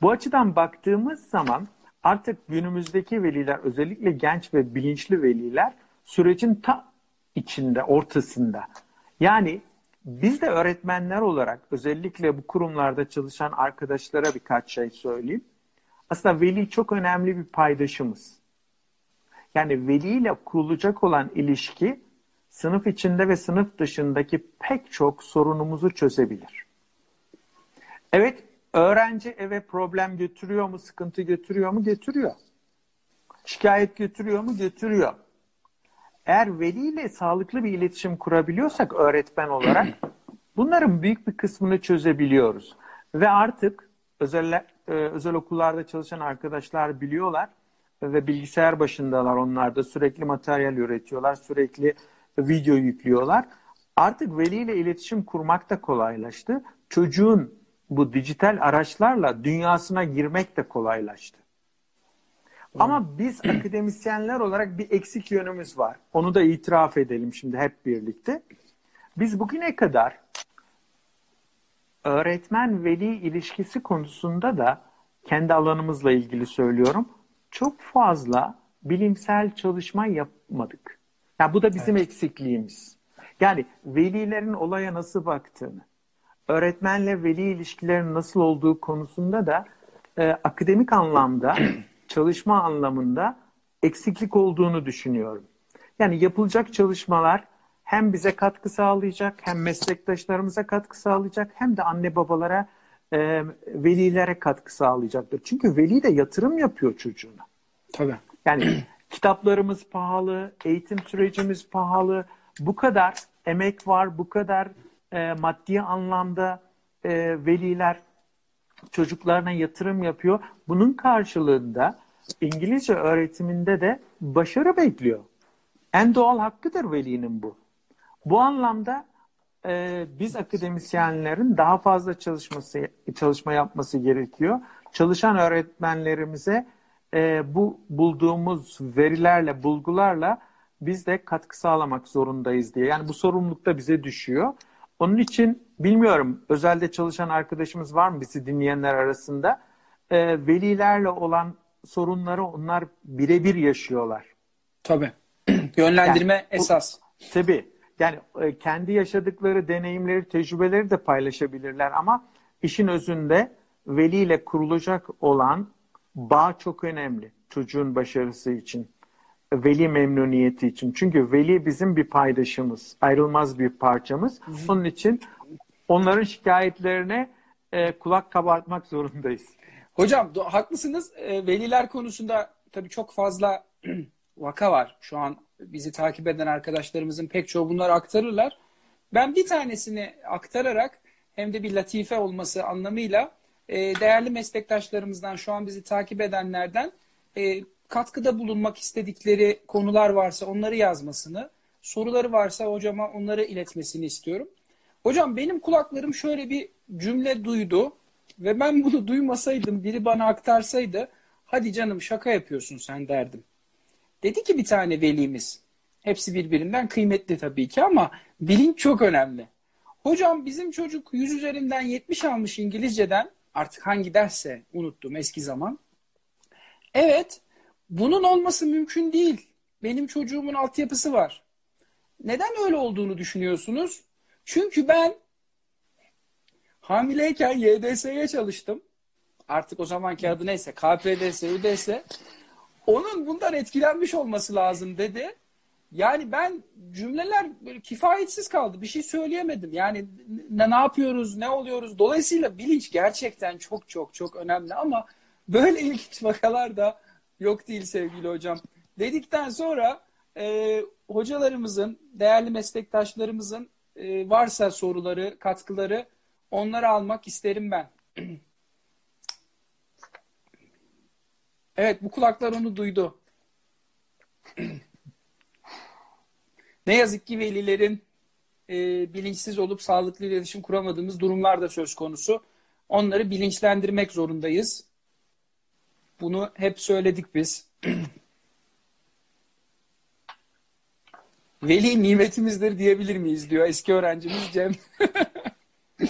Bu açıdan baktığımız zaman artık günümüzdeki veliler özellikle genç ve bilinçli veliler sürecin ta içinde, ortasında. Yani biz de öğretmenler olarak özellikle bu kurumlarda çalışan arkadaşlara birkaç şey söyleyeyim. Aslında veli çok önemli bir paydaşımız. Yani veliyle kurulacak olan ilişki sınıf içinde ve sınıf dışındaki pek çok sorunumuzu çözebilir. Evet, öğrenci eve problem götürüyor mu, sıkıntı götürüyor mu? Götürüyor. Şikayet götürüyor mu? Götürüyor. Eğer veliyle sağlıklı bir iletişim kurabiliyorsak öğretmen olarak *clears throat* bunların büyük bir kısmını çözebiliyoruz. Ve artık özel, e, özel okullarda çalışan arkadaşlar biliyorlar ve bilgisayar başındalar onlar da sürekli materyal üretiyorlar, sürekli video yüklüyorlar. Artık veliyle iletişim kurmak da kolaylaştı. Çocuğun bu dijital araçlarla dünyasına girmek de kolaylaştı. Ama biz *clears throat* akademisyenler olarak bir eksik yönümüz var. Onu da itiraf edelim şimdi hep birlikte. Biz bugüne kadar öğretmen veli ilişkisi konusunda da kendi alanımızla ilgili söylüyorum. Çok fazla bilimsel çalışma yapmadık. Yani bu da bizim evet. eksikliğimiz. Yani velilerin olaya nasıl baktığını, öğretmenle veli ilişkilerinin nasıl olduğu konusunda da e, akademik anlamda, *clears throat* çalışma anlamında eksiklik olduğunu düşünüyorum. Yani yapılacak çalışmalar hem bize katkı sağlayacak, hem meslektaşlarımıza katkı sağlayacak, hem de anne babalara, e, velilere katkı sağlayacaktır. Çünkü veli de yatırım yapıyor çocuğuna. Tabii. Yani *clears throat* kitaplarımız pahalı, eğitim sürecimiz pahalı. Bu kadar emek var, bu kadar e, maddi anlamda e, veliler çocuklarına yatırım yapıyor. Bunun karşılığında İngilizce öğretiminde de başarı bekliyor. En doğal hakkıdır velinin bu. Bu anlamda e, biz akademisyenlerin daha fazla çalışması çalışma yapması gerekiyor. Çalışan öğretmenlerimize e, bu bulduğumuz verilerle, bulgularla biz de katkı sağlamak zorundayız diye. Yani bu sorumluluk da bize düşüyor. Onun için bilmiyorum özelde çalışan arkadaşımız var mı bizi dinleyenler arasında? E, velilerle olan sorunları onlar birebir yaşıyorlar. Tabii. *clears throat* Yönlendirme yani, esas. Bu, tabii. Yani e, kendi yaşadıkları deneyimleri, tecrübeleri de paylaşabilirler ama işin özünde veliyle kurulacak olan bağ çok önemli çocuğun başarısı için. Veli memnuniyeti için. Çünkü veli bizim bir paydaşımız, ayrılmaz bir parçamız. Onun için onların şikayetlerine e, kulak kabartmak zorundayız. Hocam haklısınız. E, veliler konusunda tabii çok fazla *clears throat* vaka var. Şu an bizi takip eden arkadaşlarımızın pek çoğu bunları aktarırlar. Ben bir tanesini aktararak hem de bir latife olması anlamıyla e, değerli meslektaşlarımızdan şu an bizi takip edenlerden e, katkıda bulunmak istedikleri konular varsa onları yazmasını, soruları varsa hocama onları iletmesini istiyorum. Hocam benim kulaklarım şöyle bir cümle duydu ve ben bunu *laughs* duymasaydım, biri bana aktarsaydı hadi canım şaka yapıyorsun sen derdim. Dedi ki bir tane velimiz, hepsi birbirinden kıymetli tabii ki ama bilinç çok önemli. Hocam bizim çocuk 100 üzerinden 70 almış İngilizceden artık hangi derse unuttum eski zaman. Evet bunun olması mümkün değil. Benim çocuğumun altyapısı var. Neden öyle olduğunu düşünüyorsunuz? Çünkü ben hamileyken YDS'ye çalıştım. Artık o zamanki adı neyse KPDS, UDS. Onun bundan etkilenmiş olması lazım dedi. Yani ben cümleler böyle kifayetsiz kaldı. Bir şey söyleyemedim. Yani ne, ne yapıyoruz, ne oluyoruz? Dolayısıyla bilinç gerçekten çok çok çok önemli ama böyle ilginç vakalar da yok değil sevgili hocam. Dedikten sonra e, hocalarımızın, değerli meslektaşlarımızın e, varsa soruları, katkıları onları almak isterim ben. *clears throat* evet bu kulaklar onu duydu. *clears throat* Ne yazık ki velilerin e, bilinçsiz olup sağlıklı iletişim kuramadığımız durumlar da söz konusu. Onları bilinçlendirmek zorundayız. Bunu hep söyledik biz. *clears throat* Veli nimetimizdir diyebilir miyiz diyor eski öğrencimiz Cem. *laughs*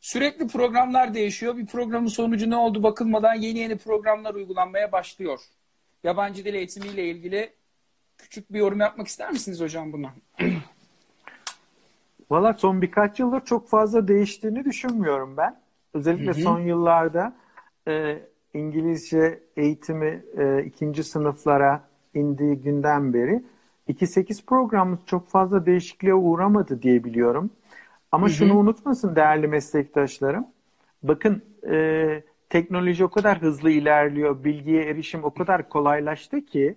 Sürekli programlar değişiyor. Bir programın sonucu ne oldu bakılmadan yeni yeni programlar uygulanmaya başlıyor. Yabancı dil eğitimiyle ilgili küçük bir yorum yapmak ister misiniz hocam buna? *clears throat* Valla son birkaç yıldır çok fazla değiştiğini düşünmüyorum ben. Özellikle hı hı. son yıllarda e, İngilizce eğitimi e, ikinci sınıflara indiği günden beri 2-8 programımız çok fazla değişikliğe uğramadı diye biliyorum. Ama hı hı. şunu unutmasın değerli meslektaşlarım. Bakın e, teknoloji o kadar hızlı ilerliyor, bilgiye erişim o kadar kolaylaştı ki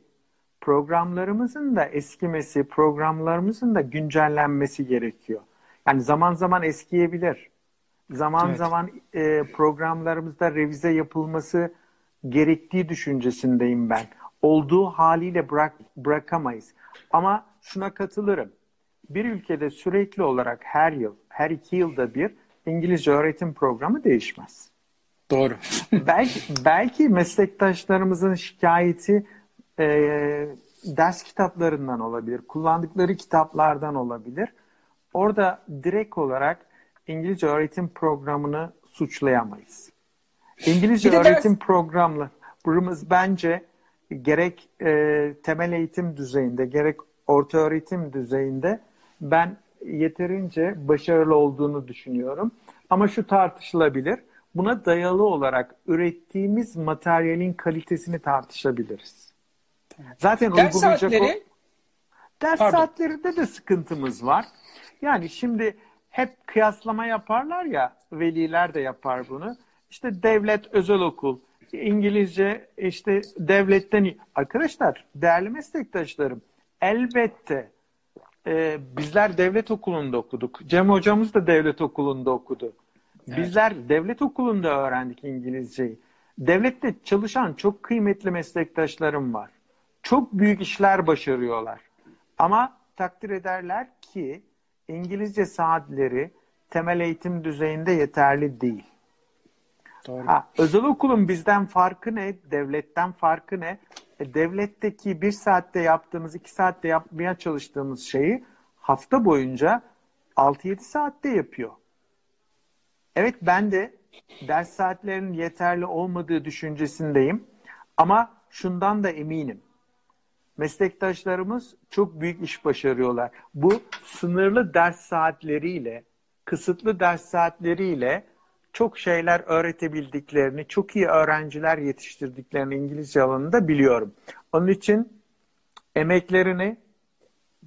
programlarımızın da eskimesi, programlarımızın da güncellenmesi gerekiyor. Yani zaman zaman eskiyebilir. Zaman evet. zaman e, programlarımızda revize yapılması gerektiği düşüncesindeyim ben. Olduğu haliyle bırak, bırakamayız. Ama şuna katılırım. Bir ülkede sürekli olarak her yıl, her iki yılda bir İngilizce öğretim programı değişmez. Doğru. *laughs* belki, belki meslektaşlarımızın şikayeti e, ders kitaplarından olabilir, kullandıkları kitaplardan olabilir. Orada direkt olarak İngilizce öğretim programını suçlayamayız. İngilizce öğretim ders... programlarımız bence gerek e, temel eğitim düzeyinde gerek orta öğretim düzeyinde ben yeterince başarılı olduğunu düşünüyorum. Ama şu tartışılabilir. Buna dayalı olarak ürettiğimiz materyalin kalitesini tartışabiliriz. Zaten ders uygulayacak saatleri... o... Ders Pardon. saatlerinde de sıkıntımız var. Yani şimdi hep kıyaslama yaparlar ya, veliler de yapar bunu. İşte devlet, özel okul, İngilizce işte devletten... Arkadaşlar, değerli meslektaşlarım, elbette e, bizler devlet okulunda okuduk. Cem hocamız da devlet okulunda okudu. Evet. Bizler devlet okulunda öğrendik İngilizceyi. Devlette çalışan çok kıymetli meslektaşlarım var. Çok büyük işler başarıyorlar. Ama takdir ederler ki İngilizce saatleri temel eğitim düzeyinde yeterli değil. Doğru. Ha, özel okulun bizden farkı ne? Devletten farkı ne? E, devletteki bir saatte yaptığımız, iki saatte yapmaya çalıştığımız şeyi hafta boyunca 6-7 saatte yapıyor. Evet ben de ders saatlerinin yeterli olmadığı düşüncesindeyim. Ama şundan da eminim. Meslektaşlarımız çok büyük iş başarıyorlar. Bu sınırlı ders saatleriyle, kısıtlı ders saatleriyle çok şeyler öğretebildiklerini, çok iyi öğrenciler yetiştirdiklerini İngilizce alanında biliyorum. Onun için emeklerini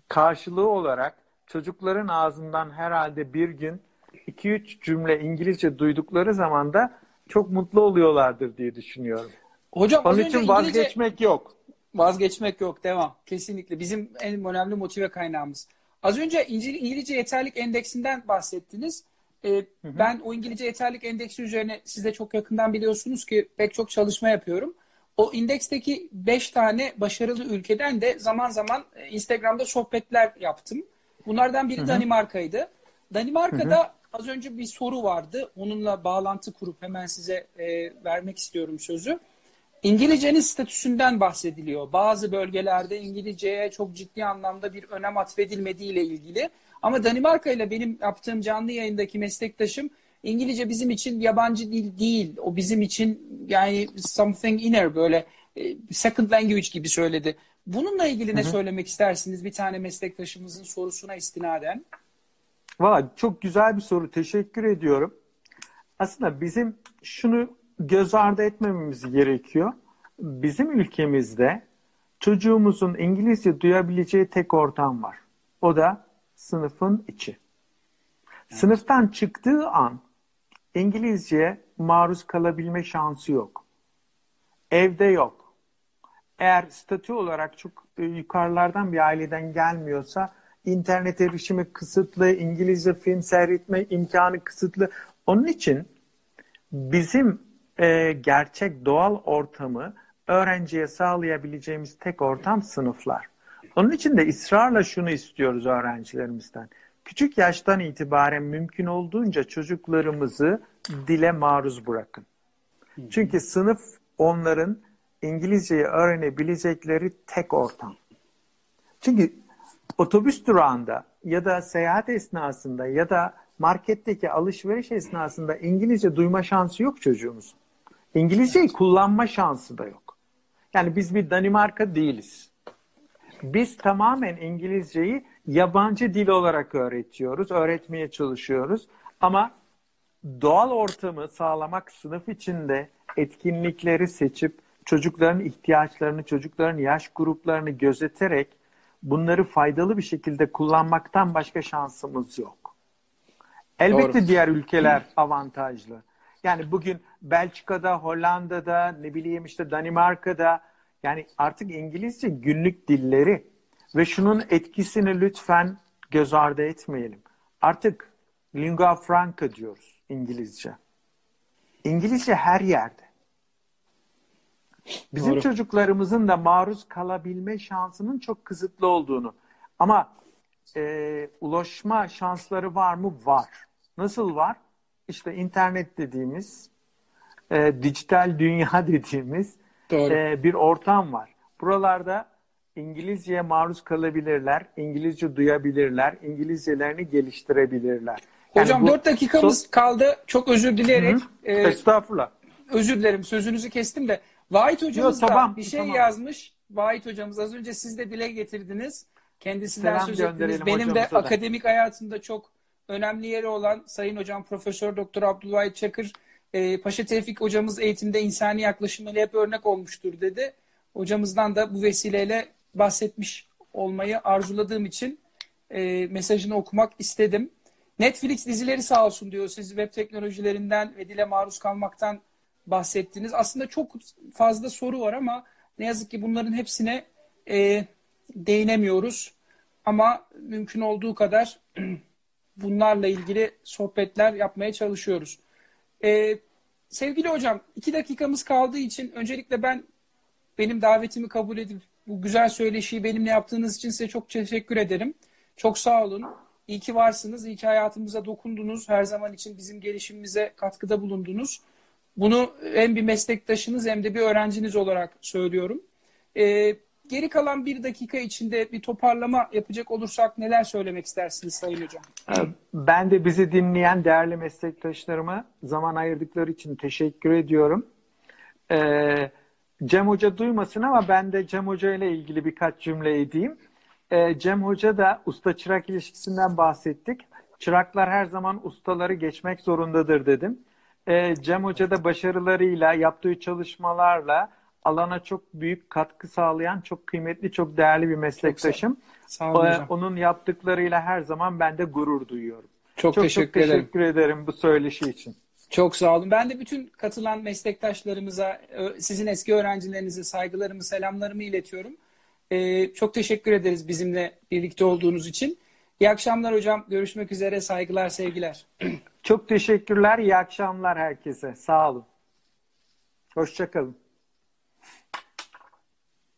karşılığı olarak çocukların ağzından herhalde bir gün 2-3 cümle İngilizce duydukları zaman da çok mutlu oluyorlardır diye düşünüyorum. Hocam Onun için İngilizce... vazgeçmek yok. Vazgeçmek yok. Devam. Kesinlikle. Bizim en önemli motive kaynağımız. Az önce İngilizce Yeterlik Endeksinden bahsettiniz. Ee, hı hı. Ben o İngilizce Yeterlik Endeksi üzerine siz de çok yakından biliyorsunuz ki pek çok çalışma yapıyorum. O indeksteki 5 tane başarılı ülkeden de zaman zaman e, Instagram'da sohbetler yaptım. Bunlardan biri hı hı. Danimarka'ydı. Danimarka'da hı hı. az önce bir soru vardı. Onunla bağlantı kurup hemen size e, vermek istiyorum sözü. İngilizcenin statüsünden bahsediliyor. Bazı bölgelerde İngilizceye çok ciddi anlamda bir önem atfedilmediği ile ilgili. Ama Danimarka ile benim yaptığım canlı yayındaki meslektaşım İngilizce bizim için yabancı dil değil. O bizim için yani something inner böyle e, second language gibi söyledi. Bununla ilgili ne Hı-hı. söylemek istersiniz bir tane meslektaşımızın sorusuna istinaden? Valla çok güzel bir soru. Teşekkür ediyorum. Aslında bizim şunu göz ardı etmememiz gerekiyor. Bizim ülkemizde çocuğumuzun İngilizce duyabileceği tek ortam var. O da sınıfın içi. Evet. Sınıftan çıktığı an İngilizce maruz kalabilme şansı yok. Evde yok. Eğer statü olarak çok e, yukarılardan bir aileden gelmiyorsa internet erişimi kısıtlı, İngilizce film seyretme imkanı kısıtlı. Onun için bizim e, gerçek doğal ortamı öğrenciye sağlayabileceğimiz tek ortam sınıflar. Onun için de ısrarla şunu istiyoruz öğrencilerimizden. Küçük yaştan itibaren mümkün olduğunca çocuklarımızı dile maruz bırakın. Çünkü sınıf onların İngilizceyi öğrenebilecekleri tek ortam. Çünkü otobüs durağında ya da seyahat esnasında ya da marketteki alışveriş esnasında İngilizce duyma şansı yok çocuğumuzun. İngilizceyi kullanma şansı da yok. Yani biz bir Danimarka değiliz. Biz tamamen İngilizceyi yabancı dil olarak öğretiyoruz, öğretmeye çalışıyoruz. Ama doğal ortamı sağlamak sınıf içinde etkinlikleri seçip çocukların ihtiyaçlarını, çocukların yaş gruplarını gözeterek bunları faydalı bir şekilde kullanmaktan başka şansımız yok. Elbette Doğru. diğer ülkeler avantajlı. Yani bugün Belçika'da, Hollanda'da, ne bileyim işte Danimarka'da yani artık İngilizce günlük dilleri ve şunun etkisini lütfen göz ardı etmeyelim. Artık lingua franca diyoruz İngilizce. İngilizce her yerde. Bizim Doğru. çocuklarımızın da maruz kalabilme şansının çok kısıtlı olduğunu. Ama e, ulaşma şansları var mı? Var. Nasıl var? İşte internet dediğimiz, e, dijital dünya *laughs* dediğimiz Doğru. e, bir ortam var. Buralarda İngilizceye maruz kalabilirler, İngilizce duyabilirler, İngilizcelerini geliştirebilirler. Yani Hocam bu- 4 dakikamız so- kaldı. Çok özür dileyerek. Hı hı. e, Estağfurullah. özür dilerim sözünüzü kestim de. Vahit hocamız Yok, da tamam, bir şey tamam. yazmış. Vahit hocamız az önce siz de dile getirdiniz. Kendisinden Selam söz ettiniz. Benim de da. akademik hayatımda çok önemli yeri olan Sayın Hocam Profesör Doktor Abdülvahit Çakır e, Paşa Tevfik hocamız eğitimde insani yaklaşımıyla hep örnek olmuştur dedi. Hocamızdan da bu vesileyle bahsetmiş olmayı arzuladığım için e, mesajını okumak istedim. Netflix dizileri sağ olsun diyor. Siz web teknolojilerinden ve dile maruz kalmaktan bahsettiniz. Aslında çok fazla soru var ama ne yazık ki bunların hepsine e, değinemiyoruz. Ama mümkün olduğu kadar *clears throat* bunlarla ilgili sohbetler yapmaya çalışıyoruz. E, sevgili hocam, iki dakikamız kaldığı için öncelikle ben benim davetimi kabul edip bu güzel söyleşiyi benimle yaptığınız için size çok teşekkür ederim. Çok sağ olun. İyi ki varsınız. İyi ki hayatımıza dokundunuz. Her zaman için bizim gelişimimize katkıda bulundunuz. Bunu hem bir meslektaşınız hem de bir öğrenciniz olarak söylüyorum. Ee, geri kalan bir dakika içinde bir toparlama yapacak olursak neler söylemek istersiniz Sayın Hocam? Ben de bizi dinleyen değerli meslektaşlarıma zaman ayırdıkları için teşekkür ediyorum. Ee, Cem Hoca duymasın ama ben de Cem Hoca ile ilgili birkaç cümle edeyim. Ee, Cem Hoca da usta-çırak ilişkisinden bahsettik. Çıraklar her zaman ustaları geçmek zorundadır dedim. Ee, Cem Hoca da başarılarıyla, yaptığı çalışmalarla alana çok büyük katkı sağlayan, çok kıymetli, çok değerli bir meslektaşım. Sağ olun Ee, hocam. Onun yaptıklarıyla her zaman ben de gurur duyuyorum. Çok, Çok teşekkür çok ederim. teşekkür ederim bu söyleşi için. Çok sağ olun. Ben de bütün katılan meslektaşlarımıza, sizin eski öğrencilerinize saygılarımı, selamlarımı iletiyorum. Ee, çok teşekkür ederiz bizimle birlikte olduğunuz için. İyi akşamlar hocam. Görüşmek üzere. Saygılar, sevgiler. *clears throat* Çok teşekkürler. İyi akşamlar herkese. Sağ olun. Hoşçakalın.